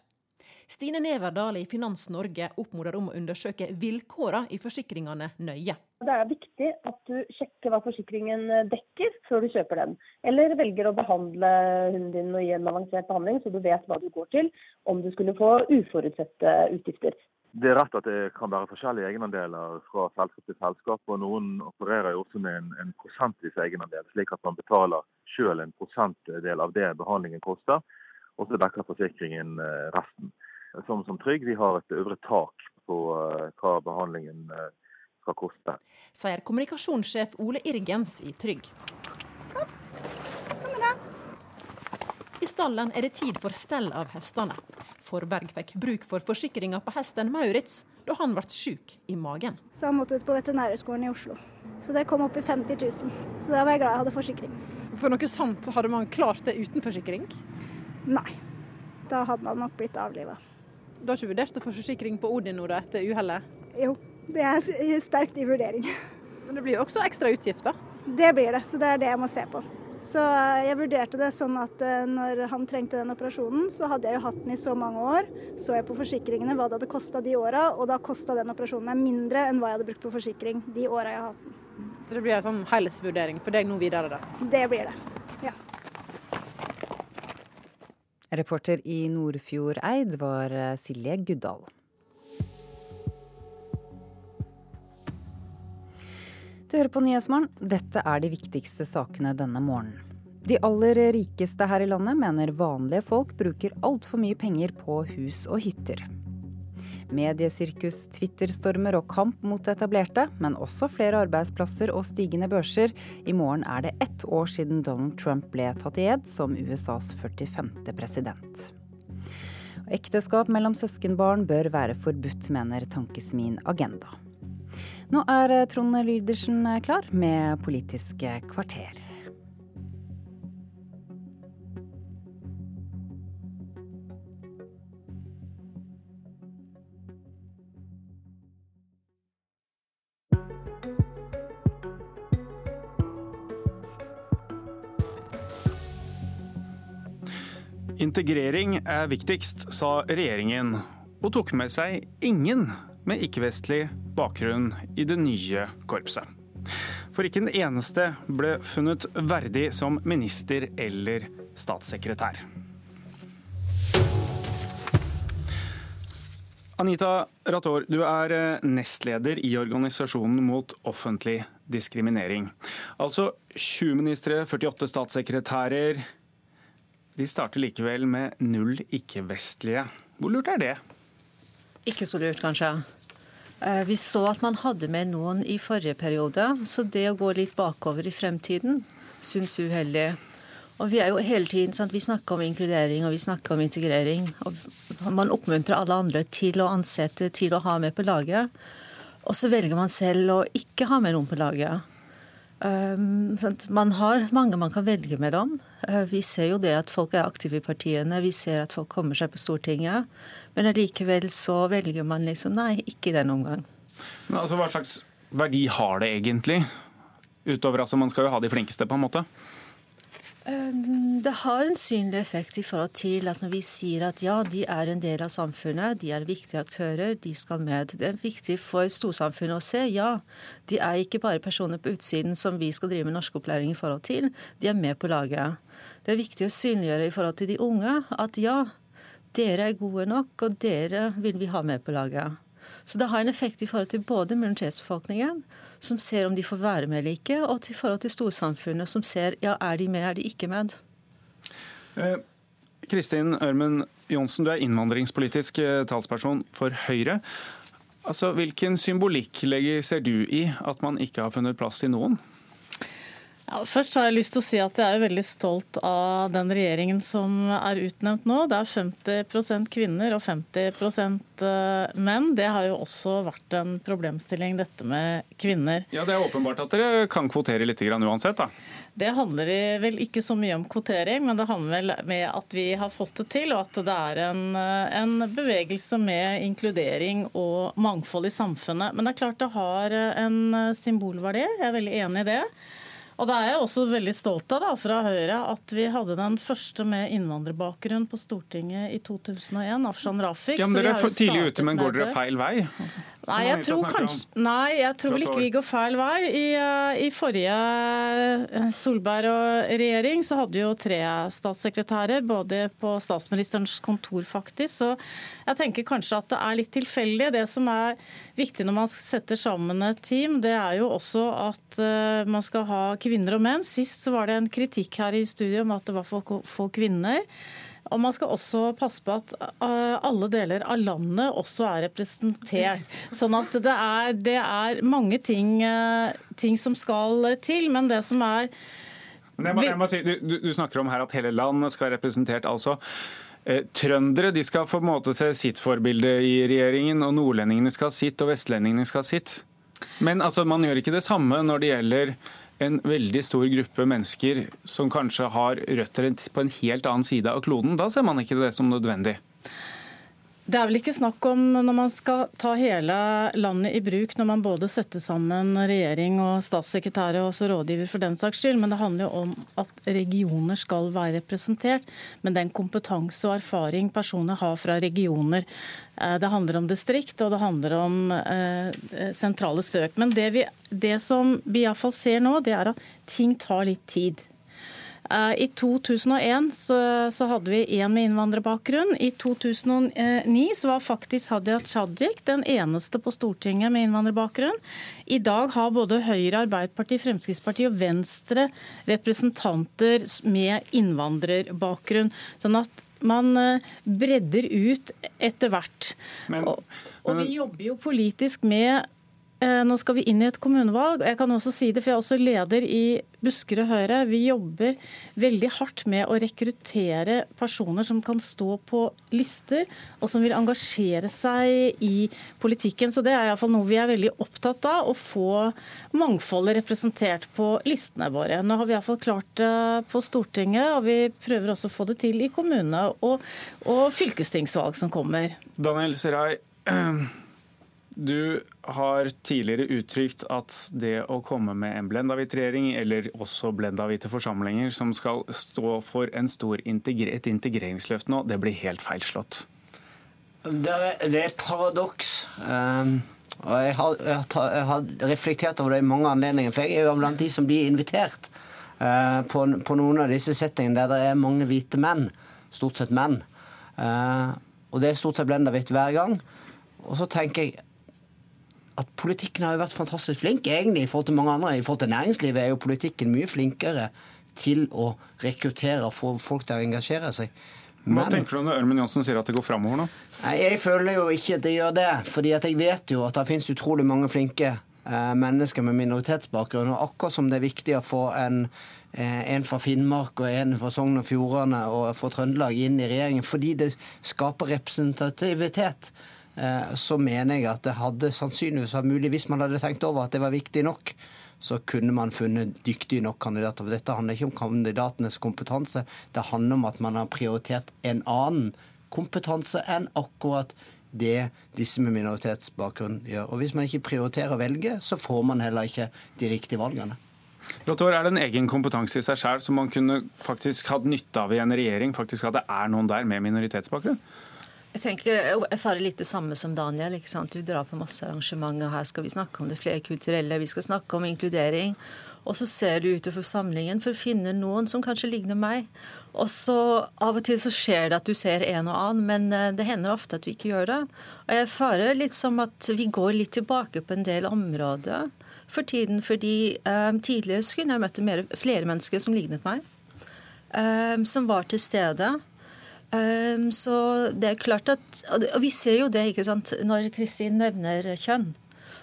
Stine Neverdal i Finans Norge oppmoder om å undersøke vilkårene i forsikringene nøye. Det er viktig at du sjekker hva forsikringen dekker før du kjøper den. Eller velger å behandle hunden din og gi en avansert behandling, så du vet hva du går til om du skulle få uforutsette utgifter. Det er rett at det kan være forskjellige egenandeler fra selskap til selskap. og Noen opererer jo også med en, en prosentvis egenandel, slik at man betaler selv en prosentdel av det behandlingen koster. Og så dekker forsikringen eh, resten som, som Trygg. Vi har et øvre tak på uh, hva behandlingen uh, skal koste. Sier kommunikasjonssjef Ole Irgens i Trygg. Kom. Kom I stallen er det tid for stell av hestene. Forberg fikk bruk for forsikringa på hesten Maurits da han ble syk i magen. Så han måtte ut på Veterinærhøgskolen i Oslo. Så det kom opp i 50 000. Så da var jeg glad jeg hadde forsikring. For noe sant, hadde man klart det uten forsikring? Nei. Da hadde han nok blitt avliva. Du har ikke vurdert å få forsikring på Odin nå da, etter uhellet? Jo, det er sterkt i vurdering. Men det blir jo også ekstra utgifter? Det blir det, så det er det jeg må se på. Så eh, jeg vurderte det sånn at eh, når han trengte den operasjonen, så hadde jeg jo hatt den i så mange år. Så jeg på forsikringene hva det hadde kosta de åra, og da kosta den operasjonen meg mindre enn hva jeg hadde brukt på forsikring de åra jeg har hatt den. Så det blir en sånn helhetsvurdering for deg nå videre, da? Det blir det. Reporter i Nordfjordeid var eh, Silje Guddal. Du hører på Nyhetsmorgen. Dette er de viktigste sakene denne morgenen. De aller rikeste her i landet mener vanlige folk bruker altfor mye penger på hus og hytter. Mediesirkus, Twitter-stormer og kamp mot etablerte, men også flere arbeidsplasser og stigende børser. I morgen er det ett år siden Donald Trump ble tatt i ed som USAs 45. president. Ekteskap mellom søskenbarn bør være forbudt, mener Tankesmien Agenda. Nå er Trond Lydersen klar med Politiske kvarter. Integrering er viktigst, sa regjeringen, og tok med seg ingen med ikke-vestlig bakgrunn i det nye korpset. For ikke en eneste ble funnet verdig som minister eller statssekretær. Anita Rator, du er eh, nestleder i Organisasjonen mot offentlig diskriminering. Altså 20 ministre, 48 statssekretærer, de starter likevel med null ikke-vestlige. Hvor lurt er det? Ikke så lurt, kanskje. Eh, vi så at man hadde med noen i forrige periode, så det å gå litt bakover i fremtiden syns uheldig. Og Vi er jo hele tiden, sant? Vi snakker om inkludering og vi snakker om integrering. og Man oppmuntrer alle andre til å ansette, til å ha med på laget. Og så velger man selv å ikke ha med noen på laget. Um, man har mange man kan velge mellom. Uh, vi ser jo det at folk er aktive i partiene, vi ser at folk kommer seg på Stortinget. Men allikevel så velger man liksom nei, ikke i den omgang. Men altså, Hva slags verdi har det egentlig? Utover altså, Man skal jo ha de flinkeste, på en måte. Ehm, det har en synlig effekt i forhold til at når vi sier at ja, de er en del av samfunnet, de er viktige aktører, de skal med. Det er viktig for storsamfunnet å se ja, de er ikke bare personer på utsiden som vi skal drive med norskopplæring i forhold til, de er med på laget. Det er viktig å synliggjøre i forhold til de unge at ja, dere er gode nok, og dere vil vi ha med på laget. Så det har en effekt i forhold til både minoritetsbefolkningen som ser om de får være med eller ikke, og til forhold til storsamfunnet, som ser ja, er de med, er de ikke med. Eh, Kristin Ørmen Johnsen, du er innvandringspolitisk eh, talsperson for Høyre. Altså, hvilken symbolikk ser du i at man ikke har funnet plass til noen? Ja, først har jeg lyst til å si at jeg er veldig stolt av den regjeringen som er utnevnt nå. Det er 50% kvinner og 50 eh, menn. Det har jo også vært en problemstilling, dette med kvinner. Ja, Det er åpenbart at dere kan kvotere litt uansett, da. Det handler vel ikke så mye om kvotering, men det handler vel med at vi har fått det til, og at det er en, eh, en bevegelse med inkludering og mangfold i samfunnet. Men det er klart det har en symbolverdi, jeg er veldig enig i det. Og det er jeg også veldig stolt av da, fra Høyre at vi hadde den første med innvandrerbakgrunn på Stortinget i 2001, Afshan Rafiq. Ja, men Dere er tidlig ute, men går dere feil vei? Nei, jeg tror, kanskje, nei, jeg tror vel ikke vi går feil vei. I, eh, I, forrige eh, Solberg-regjering så hadde jo tre statssekretærer, både på statsministerens kontor, faktisk. Så jeg tenker kanskje at det er litt tilfeldig. Det som er viktig når man setter sammen et team, det er jo også at uh, man skal ha kvinner og menn. Sist så var det en kritikk her i studio om at det var for få kvinner. Og man skal også passe på at eh, alle deler av landet også er representert. Sånn at det er, det er mange ting, eh, ting, som skal til. Men det som er jeg må, jeg må si, du, du, snakker om her at hele landet skal være representert. altså. Eh, trøndere de skal få måte se sitt forbilde i regjeringen, og nordlendingene skal ha sitt, og vestlendingene skal ha sitt. Men altså, man gjør ikke det samme når det gjelder en veldig stor gruppe mennesker som kanskje har røtter på en helt annen side av kloden. Da ser man ikke det som nødvendig. Det er vel ikke snakk om når man skal ta hele landet i bruk, når man både setter sammen regjering og statssekretære og også rådgiver for den saks skyld, men det handler jo om at regioner skal være representert. Men den kompetanse og erfaring personer har fra regioner. Eh, det handler om distrikt, og det handler om eh, sentrale strøk. Men det, vi, det som vi iallfall ser nå, det er at ting tar litt tid. Eh, I 2001 så, så, hadde vi én med innvandrerbakgrunn. I 2009 så var faktisk Hadia Tajik den eneste på Stortinget med innvandrerbakgrunn. I dag har både Høyre, Arbeiderpartiet, Fremskrittspartiet og Venstre representanter med innvandrerbakgrunn. Sånn at man eh, bredder ut etter hvert. Men, og, og vi jobber jo politisk med nå skal vi inn i et kommunevalg. Jeg kan også si det, for jeg er også leder i Buskerud Høyre. Vi jobber veldig hardt med å rekruttere personer som kan stå på lister, og som vil engasjere seg i politikken. Så det er iallfall noe vi er veldig opptatt av, å få mangfoldet representert på listene våre. Nå har vi iallfall klart det på Stortinget, og vi prøver også å få det til i kommunene og, og fylkestingsvalg som kommer. Daniel Serai, (clears throat) du har tidligere uttrykt at det å komme med en blendahvit-regjering, eller også blendahvite-forsamlinger som skal stå for stor integre et integreringsløft nå, det blir helt feilslått? Det er, det er et paradoks. Um, og jeg har, jeg, har, jeg har, reflektert over det i mange anledninger, for jeg er jo blant de som blir invitert uh, på, på, noen av disse settingene der det er mange hvite menn. Stort sett menn. Uh, og det er stort sett blendahvitt hver gang. Og så tenker jeg at politikken har jo vært fantastisk flink egentlig i forhold til mange andre. I forhold til næringslivet er jo politikken mye flinkere til å rekruttere og få folk til å engasjere seg. Men, Hva tenker du når Ørmen Johnsen sier at det går framover nå? Jeg føler jo ikke at det gjør det. fordi jeg vet jo at det finnes utrolig mange flinke eh, mennesker med minoritetsbakgrunn. Og akkurat som det er viktig å få en, eh, en fra Finnmark og en fra Sogn og Fjordane og fra Trøndelag inn i regjeringen, fordi det skaper representativitet. Eh, så mener jeg at det hadde sannsynligvis vært mulig, hvis man hadde tenkt over at det var viktig nok, så kunne man funnet dyktige nok kandidater. For dette handler ikke om kandidatenes kompetanse, det handler om at man har prioritert en annen kompetanse enn akkurat det disse med minoritetsbakgrunn gjør. Og Hvis man ikke prioriterer å velge, så får man heller ikke de riktige valgene. Lothar, er det en egen kompetanse i seg selv som man kunne faktisk hatt nytte av i en regjering? faktisk At det er noen der med minoritetsbakgrunn? Jeg tenker, jeg erfarer litt det samme som Daniel. ikke sant? Du drar på masse arrangementer, her skal vi snakke om det flerkulturelle, vi skal snakke om inkludering. Og så ser du utover samlingen for å finne noen som kanskje ligner meg. Og så Av og til så skjer det at du ser en og annen, men eh, det hender ofte at vi ikke gjør det. Og jeg erfarer litt som at vi går litt tilbake på en del områder for tiden. Fordi um, tidligere så kunne jeg møtt flere mennesker som lignet meg. Um, som var til stede. Um, så det er klart at Og vi ser jo det, ikke sant, når Kristin nevner kjønn.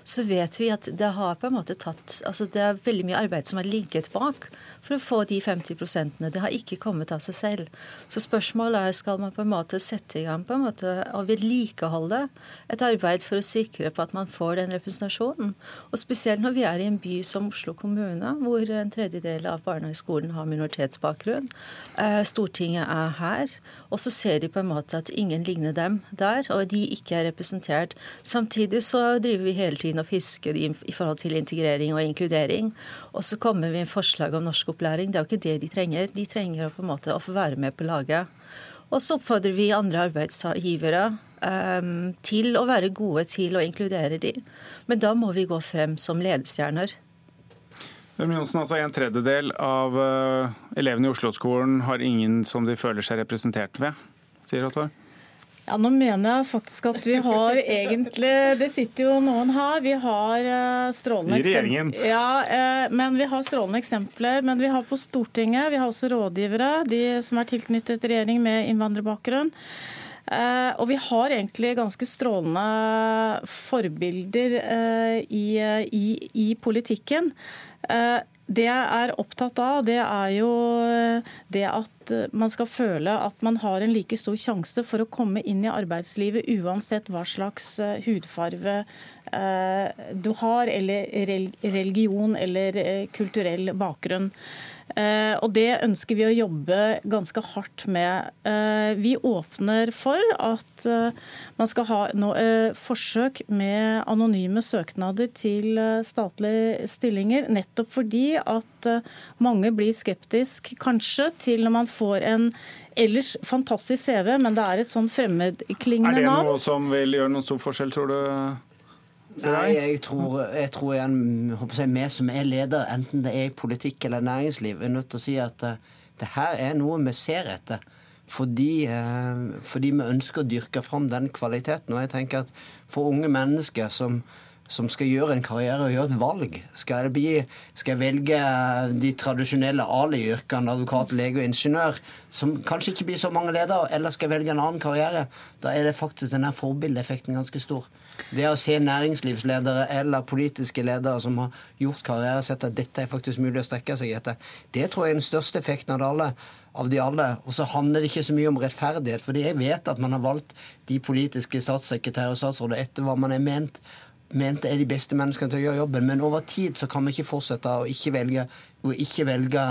Så vet vi at det har på en måte tatt altså Det er veldig mye arbeid som har ligget bak for å få de 50 prosentene. Det har ikke kommet av seg selv. Så spørsmålet er skal man på en måte sette i gang på en måte og vedlikeholde et arbeid for å sikre på at man får den representasjonen. Og spesielt når vi er i en by som Oslo kommune, hvor en tredjedel av barnehageskolen har minoritetsbakgrunn. Eh, Stortinget er her. Og så ser de på en måte at ingen ligner dem der, og de ikke er representert. Samtidig så driver vi hele tiden og de i forhold til integrering og inkludering. Og så kommer vi med forslag om norskopplæring. Det er jo ikke det de trenger. De trenger å på en måte å få være med på laget. Og så oppfordrer vi andre arbeidsgivere um, til å være gode til å inkludere de. Men da må vi gå frem som ledestjerner. Johnsen, altså En tredjedel av uh, elevene i Oslo-skolen har ingen som de føler seg representert ved, sier Ottar? Ja, Nå mener jeg faktisk at vi har egentlig Det sitter jo noen her. Vi har uh, strålende eksempler. Ja, uh, men vi har strålende eksempler. Men vi har på Stortinget vi har også rådgivere, de som er tilknyttet regjering med innvandrerbakgrunn. Uh, og vi har egentlig ganske strålende forbilder i, i, i, politikken. Det jeg er opptatt av, det er jo eh, det at eh, man skal føle at man har en like stor sjanse for å komme inn i arbeidslivet uansett hva slags eh, hudfarve du har, eller religion eller kulturell bakgrunn. Eh, og Det ønsker vi å jobbe ganske hardt med. Eh, vi åpner for at eh, man skal ha forsøk med anonyme søknader til statlige stillinger, nettopp fordi at mange blir skeptisk kanskje til når man får en ellers fantastisk CV, men det er et sånn fremmedklingende navn. Er det noe som vil gjøre noen stor forskjell, tror du? Nei, jeg tror, jeg tror igjen, jeg, vi som er ledere, enten det er i politikk eller næringsliv, er nødt til å si at uh, det her er noe vi ser etter. Fordi, uh, fordi, vi ønsker å dyrke fram den kvaliteten. Og jeg tenker at for unge mennesker som, som skal gjøre en karriere og gjøre et valg. Skal bli, skal jeg velge de tradisjonelle Ali-yrkene, advokat, lege og ingeniør, som kanskje ikke blir så mange ledere, eller skal jeg velge en annen karriere, da er det faktisk denne forbildeeffekten ganske stor. Det å se næringslivsledere eller politiske ledere som har gjort karriere, sett at dette er faktisk mulig å strekke seg etter, det tror jeg er den største effekten av det alle. Av de alle. Og så handler det ikke så mye om rettferdighet. fordi jeg vet at man har valgt de politiske statssekretærer og statsråder etter hva man er ment mente er de beste menneskene til å gjøre jobben. Men over tid så kan vi ikke fortsette å ikke velge, å ikke velge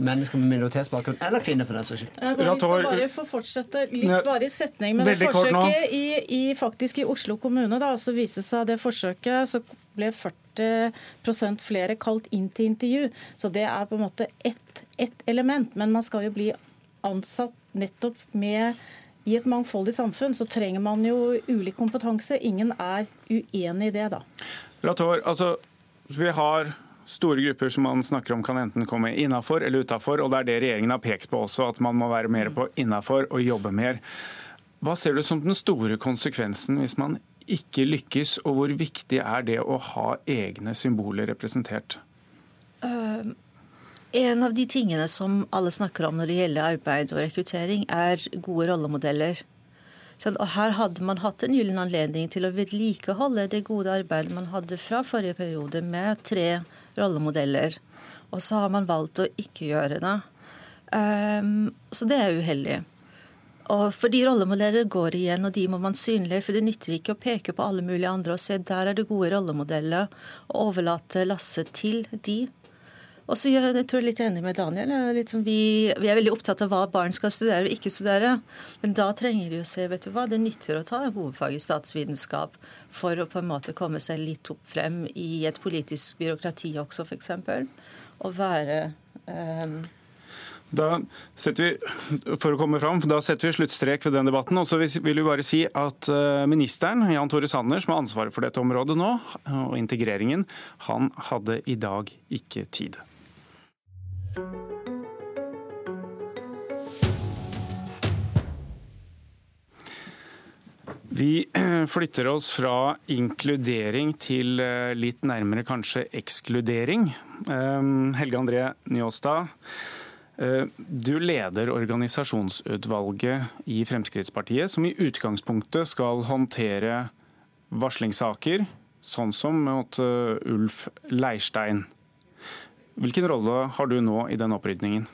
mennesker med minoritetsbakgrunn, eller kvinner for den saks skyld. Jeg bare, bare få fortsette litt bare i setning men det forsøket i, i, faktisk i Oslo kommune. da, så viser seg det forsøket, så ble 40% flere kalt inn til intervju. Så det er på en måte ett, et element. Men man skal jo bli ansatt nettopp med i et mangfoldig samfunn så trenger man jo ulik kompetanse. Ingen er uenig i det, da. Rator, altså, vi har store grupper som man snakker om kan enten komme innafor eller utafor. Og det er det regjeringen har pekt på også, at man må være mer på innafor og jobbe mer. Hva ser du som den store konsekvensen hvis man ikke lykkes, og hvor viktig er det å ha egne symboler representert? Uh, en av de tingene som alle snakker om når det gjelder arbeid og rekruttering, er gode rollemodeller. Og Her hadde man hatt en gyllen anledning til å vedlikeholde det gode arbeidet man hadde fra forrige periode, med tre rollemodeller. Og så har man valgt å ikke gjøre det. Um, så det er uheldig. Og fordi rollemodeller går igjen, og de må man synliggjøre. For det nytter ikke å peke på alle mulige andre og se der er det gode rollemodeller, og overlate lasset til de. Og så jeg, jeg tror jeg er litt enig med Daniel. Liksom vi, vi, er veldig opptatt av hva barn skal studere og ikke studere. Men da trenger de å se vet du hva, det nytter å ta en hovedfag i statsvitenskap for å på en måte komme seg litt opp frem i et politisk byråkrati også, f.eks. Og være um, da setter vi for å komme fram, da setter vi sluttstrek ved den debatten. Og så vil vi bare si at eh, Ministeren Jan Tore Sanner, som har ansvaret for dette området nå, og integreringen, han hadde i dag ikke tid. Vi (clears throat) flytter oss fra inkludering til eh, litt nærmere kanskje ekskludering. Eh, Helge André Njåstad, eh, du leder organisasjonsutvalget i Fremskrittspartiet, som i utgangspunktet skal håndtere varslingssaker, sånn som mot Ulf Leirstein. Hvilken rolle har du nå i den opprydningen?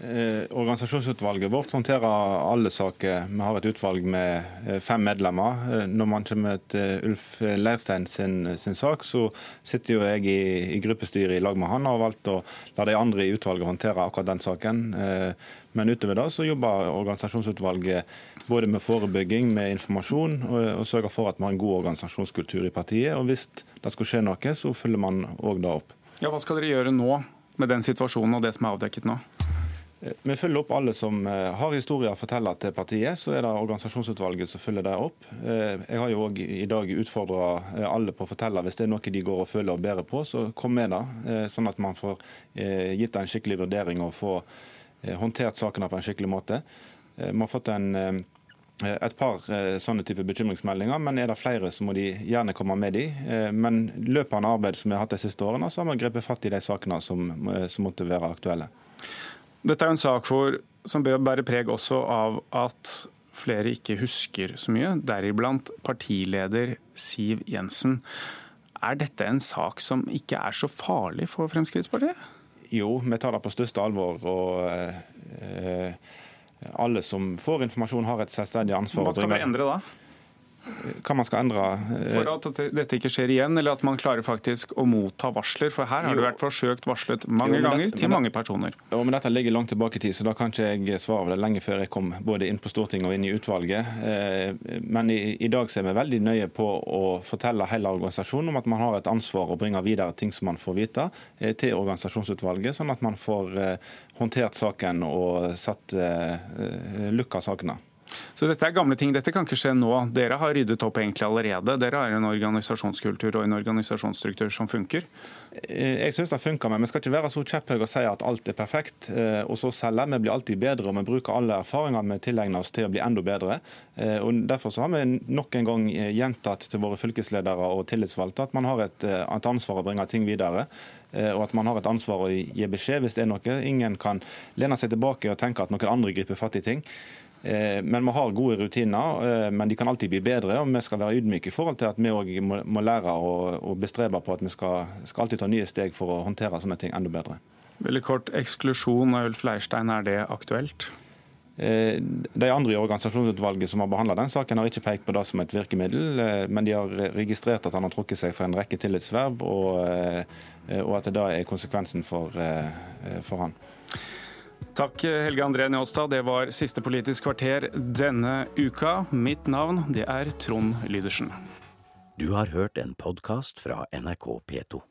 Eh, organisasjonsutvalget vårt håndterer alle saker. Vi har et utvalg med eh, fem medlemmer. Eh, når man kommer til Ulf Leirstein sin, sin, sak, så sitter jo jeg i, i gruppestyret i lag med han og har valgt å la de andre i utvalget håndtere akkurat den saken. Men utover det så jobber organisasjonsutvalget både med forebygging, med informasjon, og, og sørger for at vi har en god organisasjonskultur i partiet. Og hvis det skulle skje noe, så følger man òg det opp. Ja, Hva skal dere gjøre nå med den situasjonen og det som er avdekket nå? Eh, vi følger opp alle som eh, har historier å fortelle til partiet. Så er det organisasjonsutvalget som følger det opp. Eh, jeg har jo òg i dag utfordra alle på å fortelle hvis det er noe de går og føler og bærer på, så kom med det. Sånn at man får gitt det en skikkelig vurdering og får håndtert sakene på en skikkelig måte. Vi har fått en et par sånne type bekymringsmeldinger, men er det flere, så må de gjerne komme med de. Men løpende arbeid som vi har hatt de siste årene, så har vi grepet fatt i de sakene som, som måtte være aktuelle. Dette er en sak for, som bærer preg også av at flere ikke husker så mye, deriblant partileder Siv Jensen. Er dette en sak som ikke er så farlig for Fremskrittspartiet? Jo, vi tar det på største alvor. og eh, Alle som får informasjon, har et selvstendig ansvar. Hva skal vi endre da? Hva man skal endre. Eh, for at dette ikke skjer igjen, eller at man klarer faktisk å motta varsler? For her har det vært forsøkt varslet mange jo, ganger dette, til mange personer. Jo, men Dette ligger langt tilbake i tid, så da kan ikke jeg svare over det lenge før jeg kom både inn på Stortinget og inn i utvalget. Eh, men i, i dag ser vi veldig nøye på å fortelle hele organisasjonen om at man har et ansvar å bringe videre ting som man får vite, eh, til organisasjonsutvalget, sånn at man får håndtert saken og satt lukka sakene. Så dette er gamle ting. Dette kan ikke skje nå. Dere har ryddet opp egentlig allerede. Dere har en organisasjonskultur og en organisasjonsstruktur som funker. Eh, jeg syns det funker, men vi skal ikke være så kjepphøye og si at alt er perfekt, eh, og så selge. Vi blir alltid bedre, og vi bruker alle erfaringer vi tilegner oss til å bli enda bedre. Eh, og Derfor har vi nok en gang gjentatt til våre fylkesledere og tillitsvalgte at man har et, et ansvar å bringe ting videre og at man har et ansvar å gi beskjed hvis det er noe. Ingen kan lene seg tilbake og tenke at noen andre griper fatt i ting. Eh, men vi har gode rutiner, eh, men de kan alltid bli bedre. og Vi skal være ydmyke i forhold til at vi òg må, lære og, bestrebe på at vi skal, skal, alltid ta nye steg for å håndtere sånne ting enda bedre. Veldig kort, Eksklusjon av Ulf Leirstein, er det aktuelt? Eh, de andre i organisasjonsutvalget som har behandla den saken, har ikke pekt på det som et virkemiddel, men de har registrert at han har trukket seg for en rekke tillitsverv, og, og at det da er konsekvensen for, for han. Takk Helge André Njåstad. Det var siste Politisk kvarter denne uka. Mitt navn det er Trond Lydersen. Du har hørt en podkast fra NRK P2.